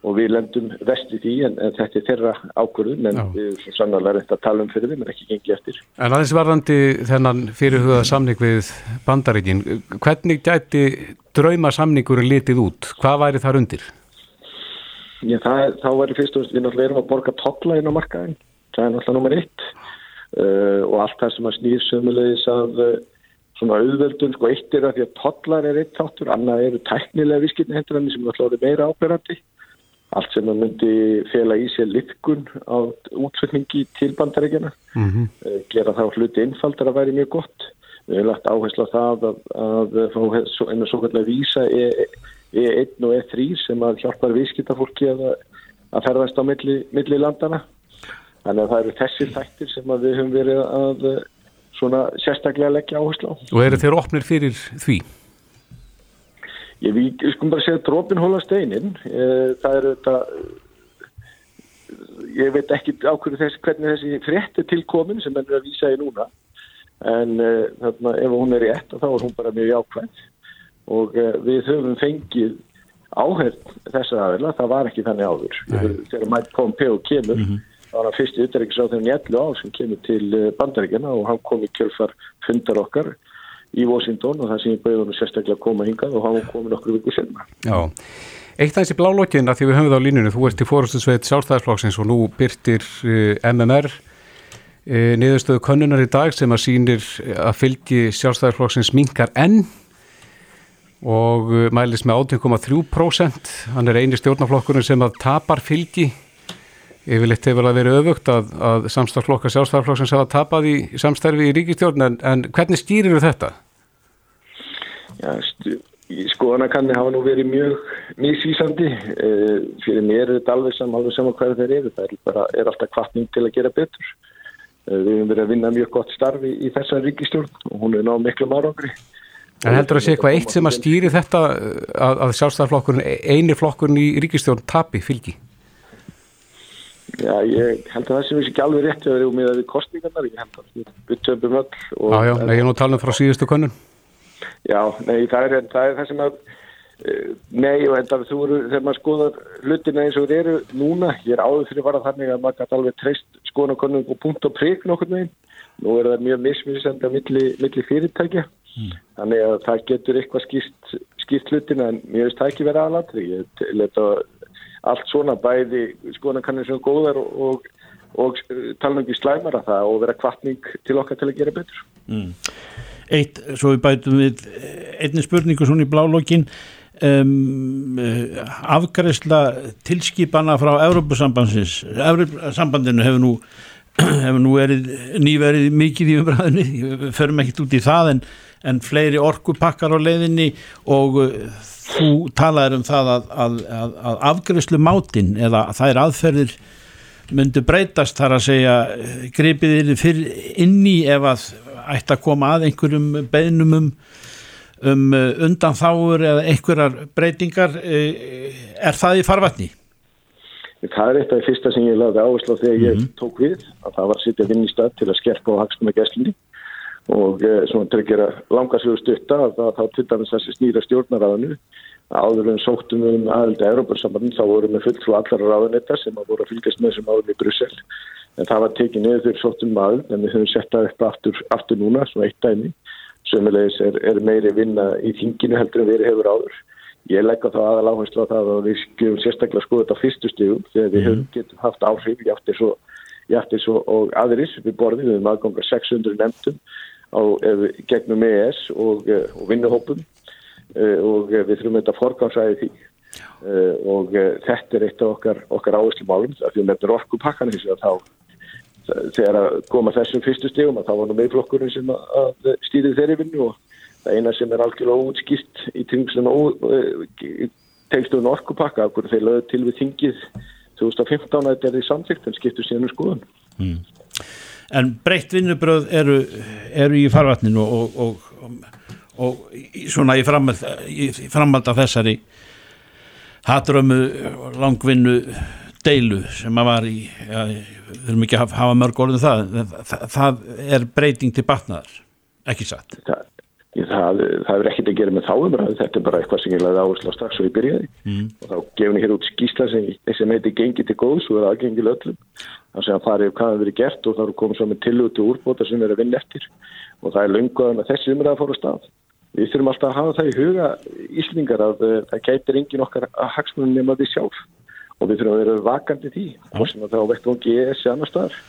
og við lendum vest í því en, en þetta er þeirra ákvörðun en Já. við erum svo sannarlega reynt að tala um fyrir þeim en ekki gengi eftir. En aðeins varðandi þennan fyrirhugaða samning við bandaríkin, hvernig gæti drauma samningur litið út? Hvað væri þar undir? Já, það, þá væri fyrst og fremst við náttúrulega erum að borga tolla inn á markaðin. Það er náttúrulega nummer eitt uh, og allt það sem að snýr sömulegis að uh, svona auðveldun, sko eitt er að því að tollar er eitt þáttur, annað eru tæknilega viskitni hendur Allt sem að myndi fela í sér litkun á útflutningi til bandaríkjana. Mm -hmm. uh, gera þá hluti einfaldar að væri mjög gott. Við hefum lagt áherslu á það að, að fá svo- einu svo kallega vísa E, E1 og E3 sem að hjálpar viðskiptafólki að, að ferðast á milli, milli landana. Þannig að það eru þessir þættir sem að við höfum verið að eh, svona sérstaklega leggja áherslu á. Og eru þeir opnir fyrir því? Ég, við skulum bara segja drópin hóla steinin. Eh, Það er þetta, ég veit ekki á hverju þess, hvernig þessi frétt er tilkomin sem er að vísa í núna. En uh, þarna, ef hún er rétt þá er hún bara mjög jákvæmt og við höfum fengið áherð þessar aðeila, það var ekki þannig áður. Þegar Mike Pompeo kemur, þá var hann fyrsti utryggisráð þegar njallu á sem kemur til bandaríkjana og hann kom í kjölfar fundar okkar í Washington og það sem ég bauði hann sérstaklega að koma hingað og hann var komin okkur viku senna. Já. Eitt aðeins í blálokkin að því við höfum það á línunni, þú ert í fórustu sveit sjálfstæðisflokksins og nú byrtir uh, MMR uh, niðurstöðu könnunar í dag sem að sýnir að fylgi sjálfstæðisflokksins minkar enn og mælis með 18,3%. Hann er eini stjórnaflokkurinn sem að tapar fylgi. Yfirleitt hefur það verið öfugt að, að samstæðsflokkar sjálfstæðisflokksins hafa tapað í samstærfi í ríkistjórn en, en hvernig stýrir þetta? Já, skoðanakanni hafa nú verið mjög misvísandi. Uh, fyrir mér er þetta alveg saman, alveg saman hvað þeir eru. Það er, bara, er alltaf kvartning til að gera betur. Uh, við höfum verið að vinna mjög gott starfi í þessa ríkistjórn og hún er náð miklu árangri. En heldur að sé eitthvað eitt sem að stýri þetta að, að sjálfstæðarflokkurinn, eini flokkurinn í ríkistjórn tapi fylgi? Já, ég held að það sem ekki alveg rétt að vera með við kostningarnar. Ég held að við, töfum öll. Já, já, nei, ég nú að tala um frá síðustu könnun. Já, nei, það er það, er það sem að uh, nei, og þetta þú eru, þegar maður skoðar hlutina eins og þeir eru núna, ég er áður fyrir að vara þannig að maður gæti alveg treyst skoðanakonum og punkt og prigg nokkur meginn nú er það mjög mismisend að milli, milli fyrirtækja mm. þannig að það getur eitthvað skýrt, skýrt hlutina en mér veist það ekki verið aðlatri ég leta allt svona bæði skoðanakannir sem er góðar og, og, og tala um ekki slæmara það og vera kvartning til okkar til að gera betur. Mm. Eitt, svo við bætum við einni spurningu svona í blálokkin um, afgræsla tilskipana frá Európa-sambandsins Európa-sambandinu hefur nú hefur nú verið nýverið mikið í umræðinni, við förum ekkert út í það en, en fleiri orkupakkar á leiðinni og uh, þú talaður um það að, að, að, að afgjörslu mátin eða það er aðferðir myndu breytast þar að segja greipið þér fyrir inni ef að ætti að koma að einhverjum beinum um, um undanþáur eða einhverjar breytingar uh, er það í farvatni? Það er eitt af því fyrsta sem ég laði áherslu á þegar mm -hmm. ég mhm. tók við að það var að sitja vinn í stað til að skerpa á hagstum með gæslinni og e, svona til að langarsögur stutta að þá til dæmis þessi snýra stjórnaráðinu áður en sóttum við um aðelda Európa-sambandin þá vorum við fullt frá allar ráðunetta sem að voru að fylgjast með sem áður í Brussel. En það var tekið niður þegar sóttum maður en við höfum sett það upp aftur, aftur núna svona eitt dæmi. Sömulegis er, er meiri vinna í þinginu heldur en verið hefur áður. Ég legg á það aðal áherslu á það að við skjöfum sérstaklega skoða þetta fyrstu stígum þegar við mm. getum haft áhrif játtir svo, svo og aðris við borðum við um aðganga 600 nefndum á gegnum ES og, og vinnuhópum. Eh, og við þurfum þetta forgámsæði því. Eh, og eh, þetta er eitt af okkar, okkar áherslu málum því að við nefnum orkupakkan þess að þá þegar að koma þessum fyrstu stígum að þá var nú meðflokkurinn sem að stýði þeirri vinnu og það eina sem er algjörlega óutskýrt í tengstunum orkupakka af hverju þeir lögðu til við þingið 2015 að þetta er því samþygt en skiptur síðan um skoðun. Mm. En breytt vinnubröð eru, eru í farvatninu og, og, og, og svona í framhald, í framhald af þessari hatrömmu langvinnu deilu sem að var í ja, við þurfum ekki að hafa mörg orðin um það. það það er breyting til batnaðar ekki satt það, Það, það er ekkert að gera með þá umræðu, þetta er bara eitthvað sem ég laði áherslu á strax og ég byrjaði mm. og þá gefum ég hér út skísla sem, sem heiti Gengi til góðs og er aðgengil öllum þannig að það er hvað það verið gert og þá er komið svo með tilhutu úrbóta sem er að vinna eftir og það er lungaðan að þessi umræða fór að stað. Við þurfum alltaf að hafa það í huga íslingar að uh, það gætir engin okkar að hagsmunum nema því sjálf og við þurfum að vera vakandi því og þá vektum við að GS annar staðar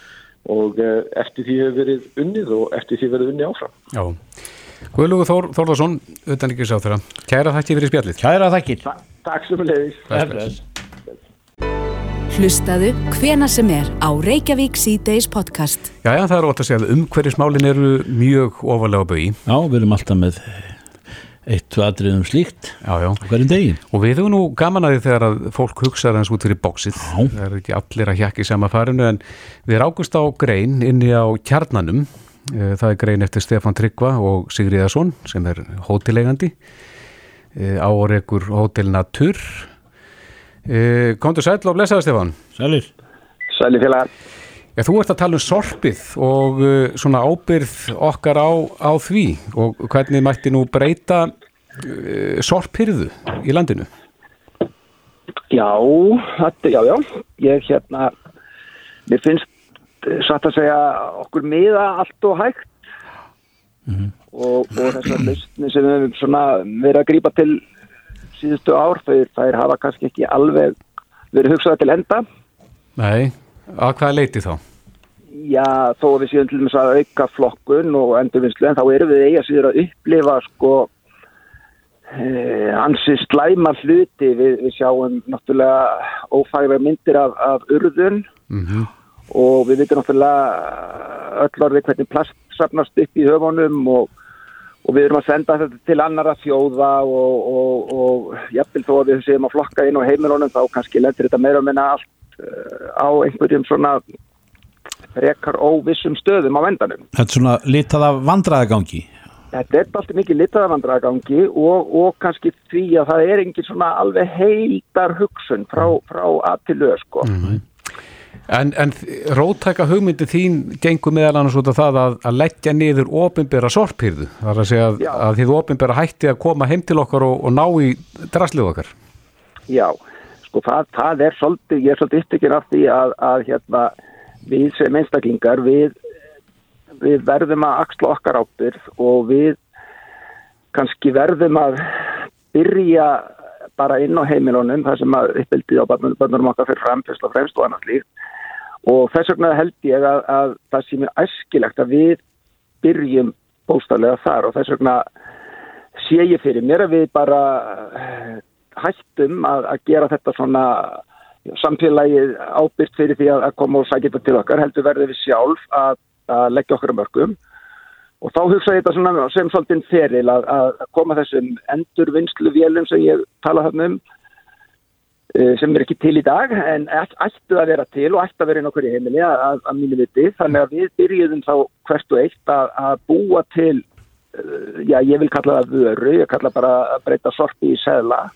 og uh, eftir því hefur verið unnið og eftir því verið unnið áfram. Já. Guðlugur Þór, Þórðarsson, utanlíkis á þeirra. Kæra þakki fyrir spjallið. Kæra þakki. Ta takk sem leiðis. Hlustaðu hvena sem er á Reykjavík C-Days podcast. Já, já, það er ótt að segja að umhverjismálin eru mjög ofalega bögi. Já, við erum alltaf með eitt og aðriðum slíkt já, já. hverjum degi. Og við hefum nú gaman að því þegar að fólk hugsaður hans út fyrir bóksið. Það er ekki allir að hjakka í sama farinu en við erum águst á grein inni á kjarnanum Eh, það er grein eftir Stefan Tryggva og Sigriðarsson sem er hótilegandi eh, áreikur hótel Natur eh, Kondur sæl og blessaði Stefan Sælir. Sælir félagar. Já, Þú ert að tala um sorpið og svona ábyrð okkar á, á því og hvernig mætti nú breyta sorphyrðu í landinu? Já, þetta, já, já, ég hérna, mér finnst satt að segja okkur miða allt og hægt. Mm -hmm. og, og þessar lausni sem við hefum verið að grípa til síðustu ár, þeir hafa kannski ekki alveg verið hugsaða til enda. Nei, að hvað leiti þá? Já, þó við séum til dæmis að auka flokkun og endurvinnslu en þá erum við eiga síður að upplifa sko eh, ansi slæma hluti. Við, við sjáum náttúrulega ófæglega myndir af, af urðun mm -hmm og við veitum náttúrulega öll orðið hvernig plast sapnast upp í höfunum og, og við erum að senda þetta til annara þjóða og, og, og jafnvel þó að við séum að flokka inn á heimilónum þá kannski lendir þetta meira og minna allt uh, á einhverjum svona rekar óvissum stöðum á vendanum. Þetta er svona litað af vandraðagangi? Þetta er alltaf mikið litað af vandraðagangi og kannski því að það er engin svona alveg heildar hugsun frá, frá að til lög sko. Mm -hmm. En, en róttæka hugmyndi þín gengur meðal annars út af það að, að leggja niður ofinbera sorphyrðu. Það er að segja að, Já. að þið ofinbera hætti að koma heim til okkar og, og ná í draslið okkar. Já, sko það, það er svolítið, ég er svolítið upptökin af því að, að hérna, við sem einstaklingar við, við verðum að axla okkar ábyrð og við kannski verðum að byrja bara inn á heimilunum þar sem að uppbyldið á börnum okkar fyrir fram fyrst og fremst og annars líkt og þess vegna held ég að, að það sé mér æskilegt að við byrjum bóstaflega þar og þess vegna sé ég fyrir mér að við bara eh, hættum að, að gera þetta svona samfélagið ábyrgt fyrir því að, að koma og sækja þetta til okkar heldur verður við sjálf að, leggja okkar um mörgum og þá hugsa ég þetta sem svolítið feril að, að koma þessum endurvinnslu vélum sem ég tala hann um eh, sem er ekki til í dag en ætt- ættu að vera til og ættu að vera inn okkur í heimili að, að mínu viti. Þannig að við byrjuðum þá hvert og eitt að, að búa til eh, já ég vil kalla það vöru ég kalla bara að breyta sorpi í seðla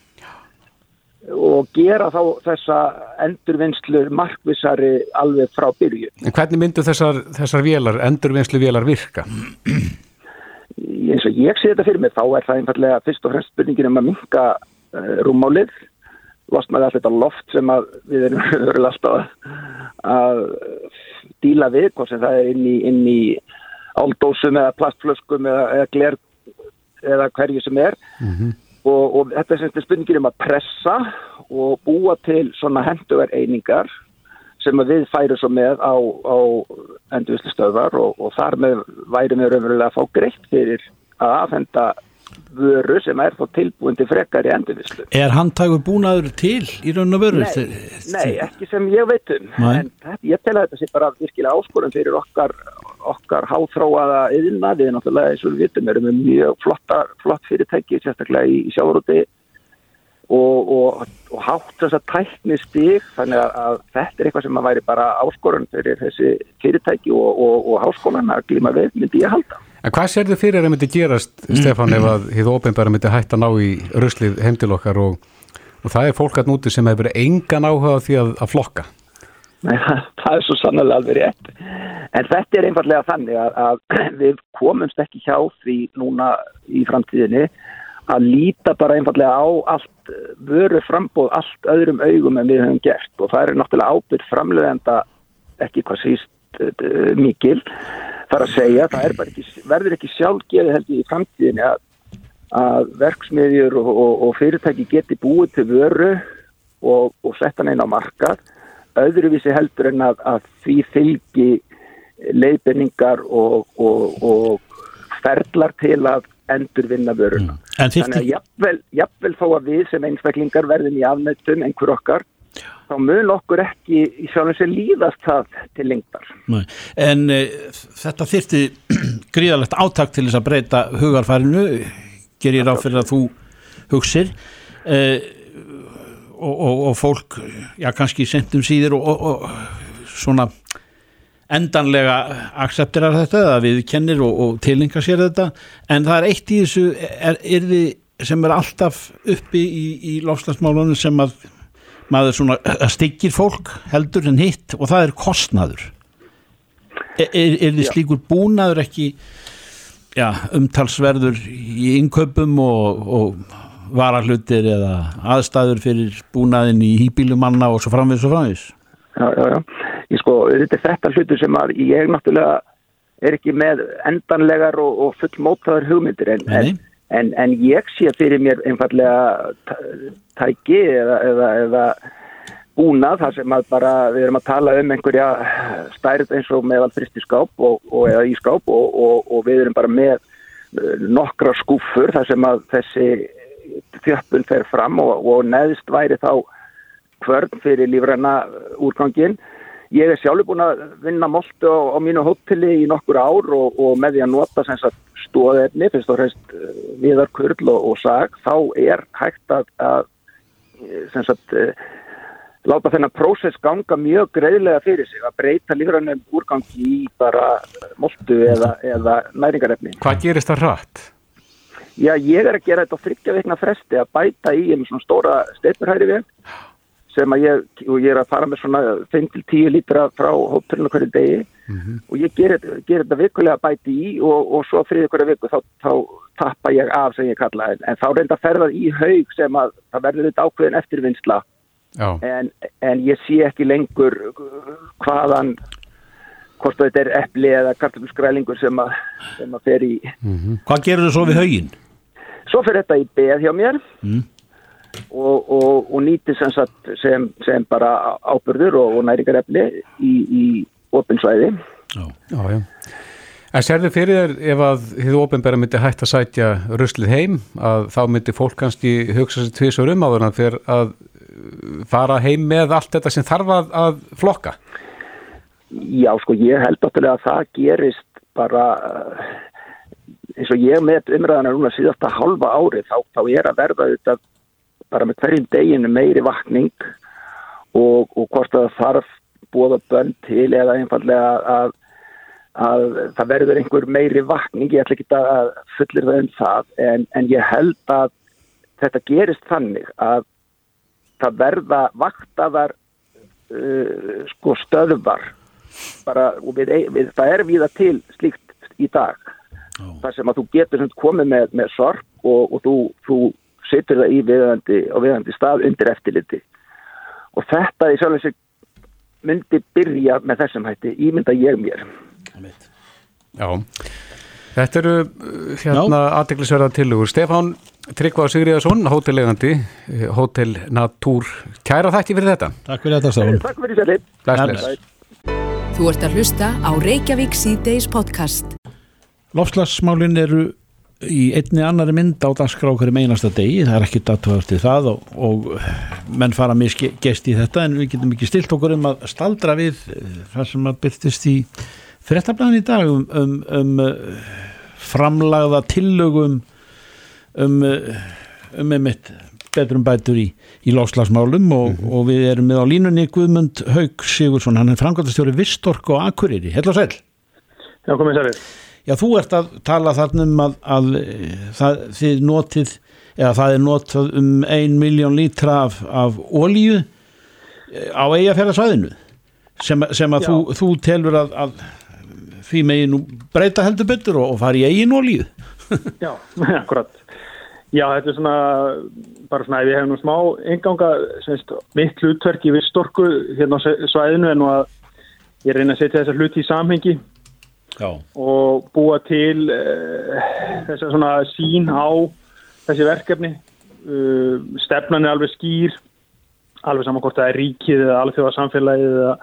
og gera þá þessa endurvinnslu markvissari alveg frá byrju En hvernig myndu þessar, þessar vélar, endurvinnslu vélar virka? eins og ég sé þetta fyrir mig þá er það einfallega fyrst og fremst spurningin um að minka uh, rúmmálið losnaði allt þetta loft sem við erum verulega alltaf að, díla við, hvort sem það er inn í, inn í áldósum eða plastflöskum eða, eða gler eða hverju sem er og, og þetta er sem sagt spurningin um að pressa og búa til svona hendugar einingar sem við færum svo með á, á endurvislustöðvar og, og þar með værum við raunverulega að fá greitt fyrir að afhenda vöru sem er þá tilbúin til frekar í endurvislu. Er handtægur búnaður til í raun og veru? Nei, nei, ekki sem ég veit um. Nei. En þetta, ég tel að þetta sé bara virkilega áskorun fyrir okkar, okkar háþróaða yðina. Við náttúrulega, eins og við vitum, erum við mjög flotta, flott fyrirtæki, sérstaklega í, í sjávarúti og, og, og hátt þess að tækni stig. Þannig að, að þetta er eitthvað sem að væri bara áskorun fyrir þessi fyrirtæki og, og, háskólan að glíma við, myndi ég halda. En hvað sér þið fyrir að myndi gerast, Stefán, ef að þið ofinbæra myndi hætta að ná í ruslið heim til okkar og, það er fólk að núti sem hefur engan áhuga því að, að flokka? Nei, það, það er svo sannlega alveg rétt. En þetta er einfallega þannig að, að við komumst ekki hjá því núna í framtíðinni að líta bara einfallega á allt vöru frambóð, allt öðrum augum en við höfum gert og það er náttúrulega ábyrð framleiðenda ekki hvað síst uh, mikil. Það er að segja, það er bara ekki, verður ekki sjálfgeði held ég í framtíðinni að, að verksmiðjur og, og, og fyrirtæki geti búið til vöru og, og sett hann inn á markað öðruvísi heldur en að, að því fylgi leiðbenningar og, og, og ferlar til að endurvinna vöruna. En Þannig að jafnvel, jafnvel þó að við sem einstaklingar verðum í afnættum einhver okkar, þá mun okkur ekki í sjálfum sér líðast það til lengdar. nei, en e, þetta þyrfti gríðalegt átak til þess að breyta hugarfærinu, ger ég ráð fyrir að þú hugsir. E, og, og, og fólk, já kannski sentum síður og, og, og svona endanlega aksepterar þetta eða við kennir og, og tilinga sér þetta en það er eitt í þessu er, er sem er alltaf uppi í, í lofslagsmálunum sem að maður svona að styggir fólk heldur en hitt og það er kostnaður er, er, er Já. slíkur búnaður ekki já, umtalsverður í innkaupum og, og varahlutir eða aðstæður fyrir búnaðin í hýbílumanna og svo framvegis og framvegis Já, já, já. Ég sko, þetta er þetta hlutur sem að ég náttúrulega er ekki með endanlegar og, og fullmótaður hugmyndir en, en, en, en ég sé fyrir mér einfallega tæ- tæki eða, eða, eða búnað þar sem að bara við erum að tala um einhverja stærð eins og meðal fristiskáp og, og eða ískáp og, og, og við erum bara með eh, nokkra skúfur þar sem að þessi þjöppun fer fram og, og neðst væri þá kvörn fyrir lífræna úrgangin. Ég er sjálfur búin að vinna moltu á, á mínu hóteli í nokkur ár og, og með því að nota sem sagt stóðefni, fyrst og fremst eh, viðarkurl og, og sag, þá er hægt að, að eh, sagt eh, láta þennan prósess ganga mjög greiðlega fyrir sig að breyta lífrænum úrgangi í bara moltu eða, eða næringarefni. Hvað gerist það hratt? Já, ég er að gera þetta á þryggja vikna fresti að bæta í um svona stóra steipurhæri við sem að ég, og ég er að fara með svona 5-10 lítra frá hótelinu hverju degi. Og ég ger, ger þetta vikulega bæti í og, og svo þriði hverju viku þá, þá tappa ég af sem ég kalla en, en þá reynda ferðað í haug sem að það verður þetta ákveðin eftirvinnsla. En, en ég sé ekki lengur hvaðan hvort þetta er eppli eða kartabulskrælingur sem, sem að fer í. Mm -hmm. Hvað gerur þú svo við haugin? Svo fer þetta í beð hjá mér mm. og, og, og nýti sem, sem, sem bara ábyrður og, og næringarefni í, í opinsvæði Já, já, já En sérðu fyrir þér ef að þið ofinbæra myndi hægt að sætja ruslið heim að þá myndi fólk kannski hugsa sér tvísar um á þannig fyrir að fara heim með allt þetta sem þarf að, að flokka? Já, sko, ég held náttúrulega að það gerist bara eins og ég með umræðana núna síðasta halva ári þá, þá er að verða þetta bara með hverjum deginu meiri vakning og, og hvort að það þarf búið að bönn til eða einfallega að, að það verður einhver meiri vakning, ég ætla ekki að fullir það um það en, en ég held að þetta gerist þannig að það verða vaktaðar uh, sko stöðvar. Bara, og við, við, það er viða til slíkt í dag oh. þar sem að þú getur komið með, með sorg og, og þú, þú setur það í viðandi, viðandi stað undir eftirliti og þetta í sjálf þessi myndi byrja með þessum hætti, ímynda ég mér Já Þetta eru uh, hérna aðdeklisverða tilugur. Stefán Tryggvað Sigriðarsson, hótellegandi, eh, Hótel Natúr. Kæra þætti fyrir þetta. Takk fyrir þetta, Stefán. Takk fyrir þetta. Bless, Þú ert að hlusta á Reykjavík C-Days podcast. Lofslagsmálinn eru í einni annari mynd á dagskrá hverju meinasta degi. Það er ekki datvöður til það og, og menn fara misgest í þetta en við getum ekki stilt okkur um að staldra við eh, það sem að byrtist í fyrirtablaðin í dag um, um, um framlagða tillögum um, um einmitt betrum bætur í, í láslagsmálum og, mm -hmm. og við erum með á línunni Guðmund Haug Sigursson, hann er framkvæmstjóri Vistork og Akureyri, hella sæl Já, komið særið Já, þú ert að tala þarna um að, að það, þið notið eða það er notað um ein miljón lítra af, af ólíu á eigafærarsvæðinu sem, sem að þú, þú telur að, að því megin nú breyta heldur betur og, og fara í eigin ólíu Já, akkurat. Já, þetta er svona, bara svona, við hefum nú smá enganga, semst, mitt hlutverk í vistorku hérna á svæðinu en nú að ég reyna að setja þessa hluti í samhengi Já. og búa til uh, þessa svona sín á þessi verkefni. Uh, stefnan er alveg skýr, alveg saman hvort það er ríkið eða alþjóðarsamfélagið eða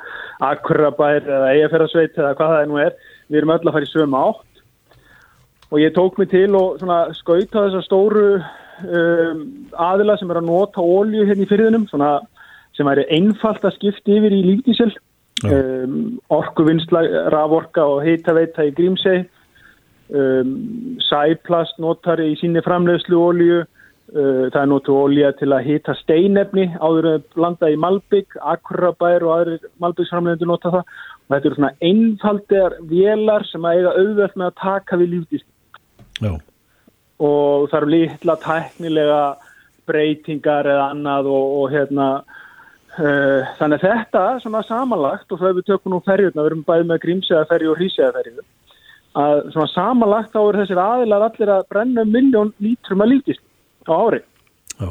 akkurabær eða eigaferðarsveit eða hvað það nú er. Við erum öll að fara í sögum átt og ég tók mig til og skauta þessar stóru um, aðila sem er að nota ólju hérna í fyrðinum sem væri einfalt að skipta yfir í lífdísil um, orkuvinnsla, raforka og heitaveita í grímseg um, sæplast notar í síni framleiðslu ólju uh, það er notu ólja til að hita steinefni áður að blanda í Malbygg Akurabær og aðrir Malbyggsframleiðendur nota það. Og þetta eru svona einfaldegar vélar sem að eiga auðvelt með að taka við Já. og þarf litla tæknilega breytingar eða annað og, og hérna þannig að þetta svona samanlagt og svo ef við tökum nú ferjurna, við erum bæðið með grímsæðaferju og hrísæðaferju að svona samanlagt þá er þessir aðilar allir að brenna miljón lítrum að lítist á ári Já.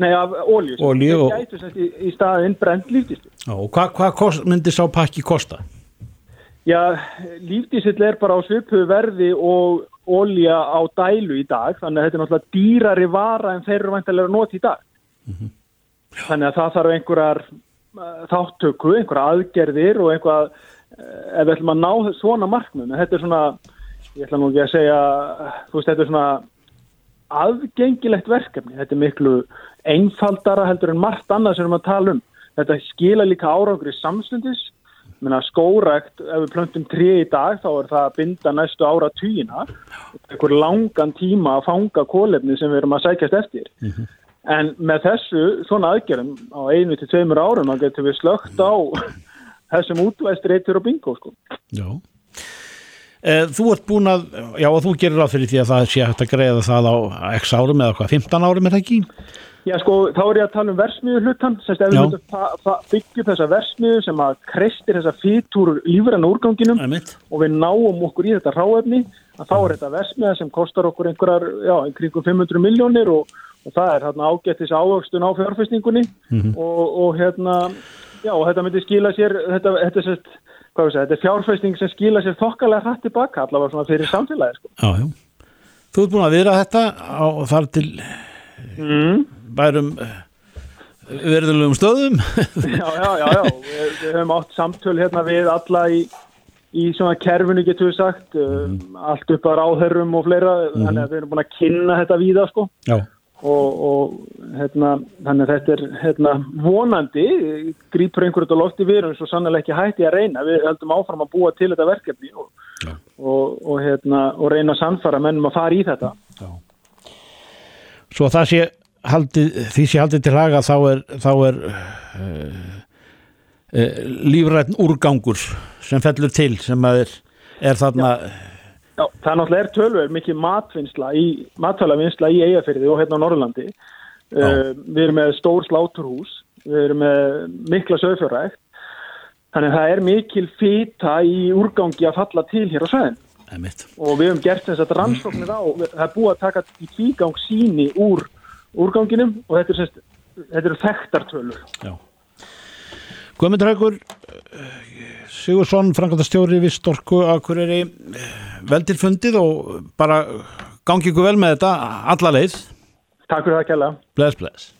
Nei, af ólju Olíu og... í, í staðinn brent líftist og hvað hva myndir sá pakki kosta? Já, líftísill er bara á svipu verði og ólja á dælu í dag þannig að þetta er náttúrulega dýrari vara en þeir eru vantilega að nota í dag mm -hmm. Þannig að það þarf einhverjar uh, þáttöku, einhverja aðgerðir og einhvað uh, ef við ætlum að ná svona marknum þetta er svona, ég ætla nú ekki að segja þú veist, þetta er svona aðgengilegt verkefni. Þetta er miklu einfaldara heldur en margt annað sem við erum að tala um. Þetta skila líka árangur í samstundis skórækt, ef við plöntum tri í dag þá er það að binda næstu ára týjina, einhver langan tíma að fanga kólefni sem við erum að sækjast eftir. Mm -hmm. En með þessu, svona aðgerðum á einu til tveimur árum, þá getur við slögt á þessum útvæst reytur og bingo, sko. Já. Eh, Þú ert búin að, já og þú gerir ráð fyrir því að það sé hægt að greiða það á x árum eða hvað, 15 árum er það ekki? Já, sko, þá er ég að tala um versmiðu hlutan, semst ef við upp þessa versmiðu sem að kreistir þessa fýtur lífrann úrganginum Einmitt. og við náum okkur í þetta ráefni, þá er þetta versmiða sem kostar okkur einhverjar, já, kringum 500 miljónir og, og það er hérna ágættis ávöxtun á fjárfestingunni og, og hérna, já, og þetta myndi skila sér, þetta, þetta segja, þetta er fjárfesting sem skila sér þokkalega hrætt tilbaka, allavega svona fyrir samfélagi, sko. Já, já. Þú ert búin að viðra þetta á þar til Mm. bærum verðulegum stöðum. Já, já, já, já. Við, við höfum átt samtöl hérna við alla í, í svona kerfinu getur við sagt, um, allt upp að ráðherrum og fleira, þannig að við erum búin að kynna þetta víða sko Já. Og, og hérna, þannig að þetta er hérna, vonandi, grípur einhverju þetta lofti við erum svo sannlega ekki hætti að reyna, við höldum áfram að búa til þetta verkefni og, og, og, hérna, og reyna að sannfara mennum að fara í þetta. Svo að það sé haldið, því sé haldið til haga þá er, þá er uh, uh, lífrætn úrgangur sem fellur til sem er, er þarna Já, það er náttúrulega er tölver mikið matvinnsla í, matvælavinnsla í Eyjafyrði og hérna á Norrlandi. Uh, við erum með stór sláturhús, við erum með mikla sögfjörrækt, þannig að það er mikil fýta í úrgangi að falla til hér á sveðin. Og við höfum gert þess að rannsóknir á, það er búið að taka í tvígang síni úr úrganginum og þetta er semst, þetta eru þekktartölur. Já. Guðmundur Haugur Sigursson, Franklandastjóri við Storku Akureyri vel til fundið og bara gangi ykkur vel með þetta alla leið Takk fyrir það, Kjella. bless bless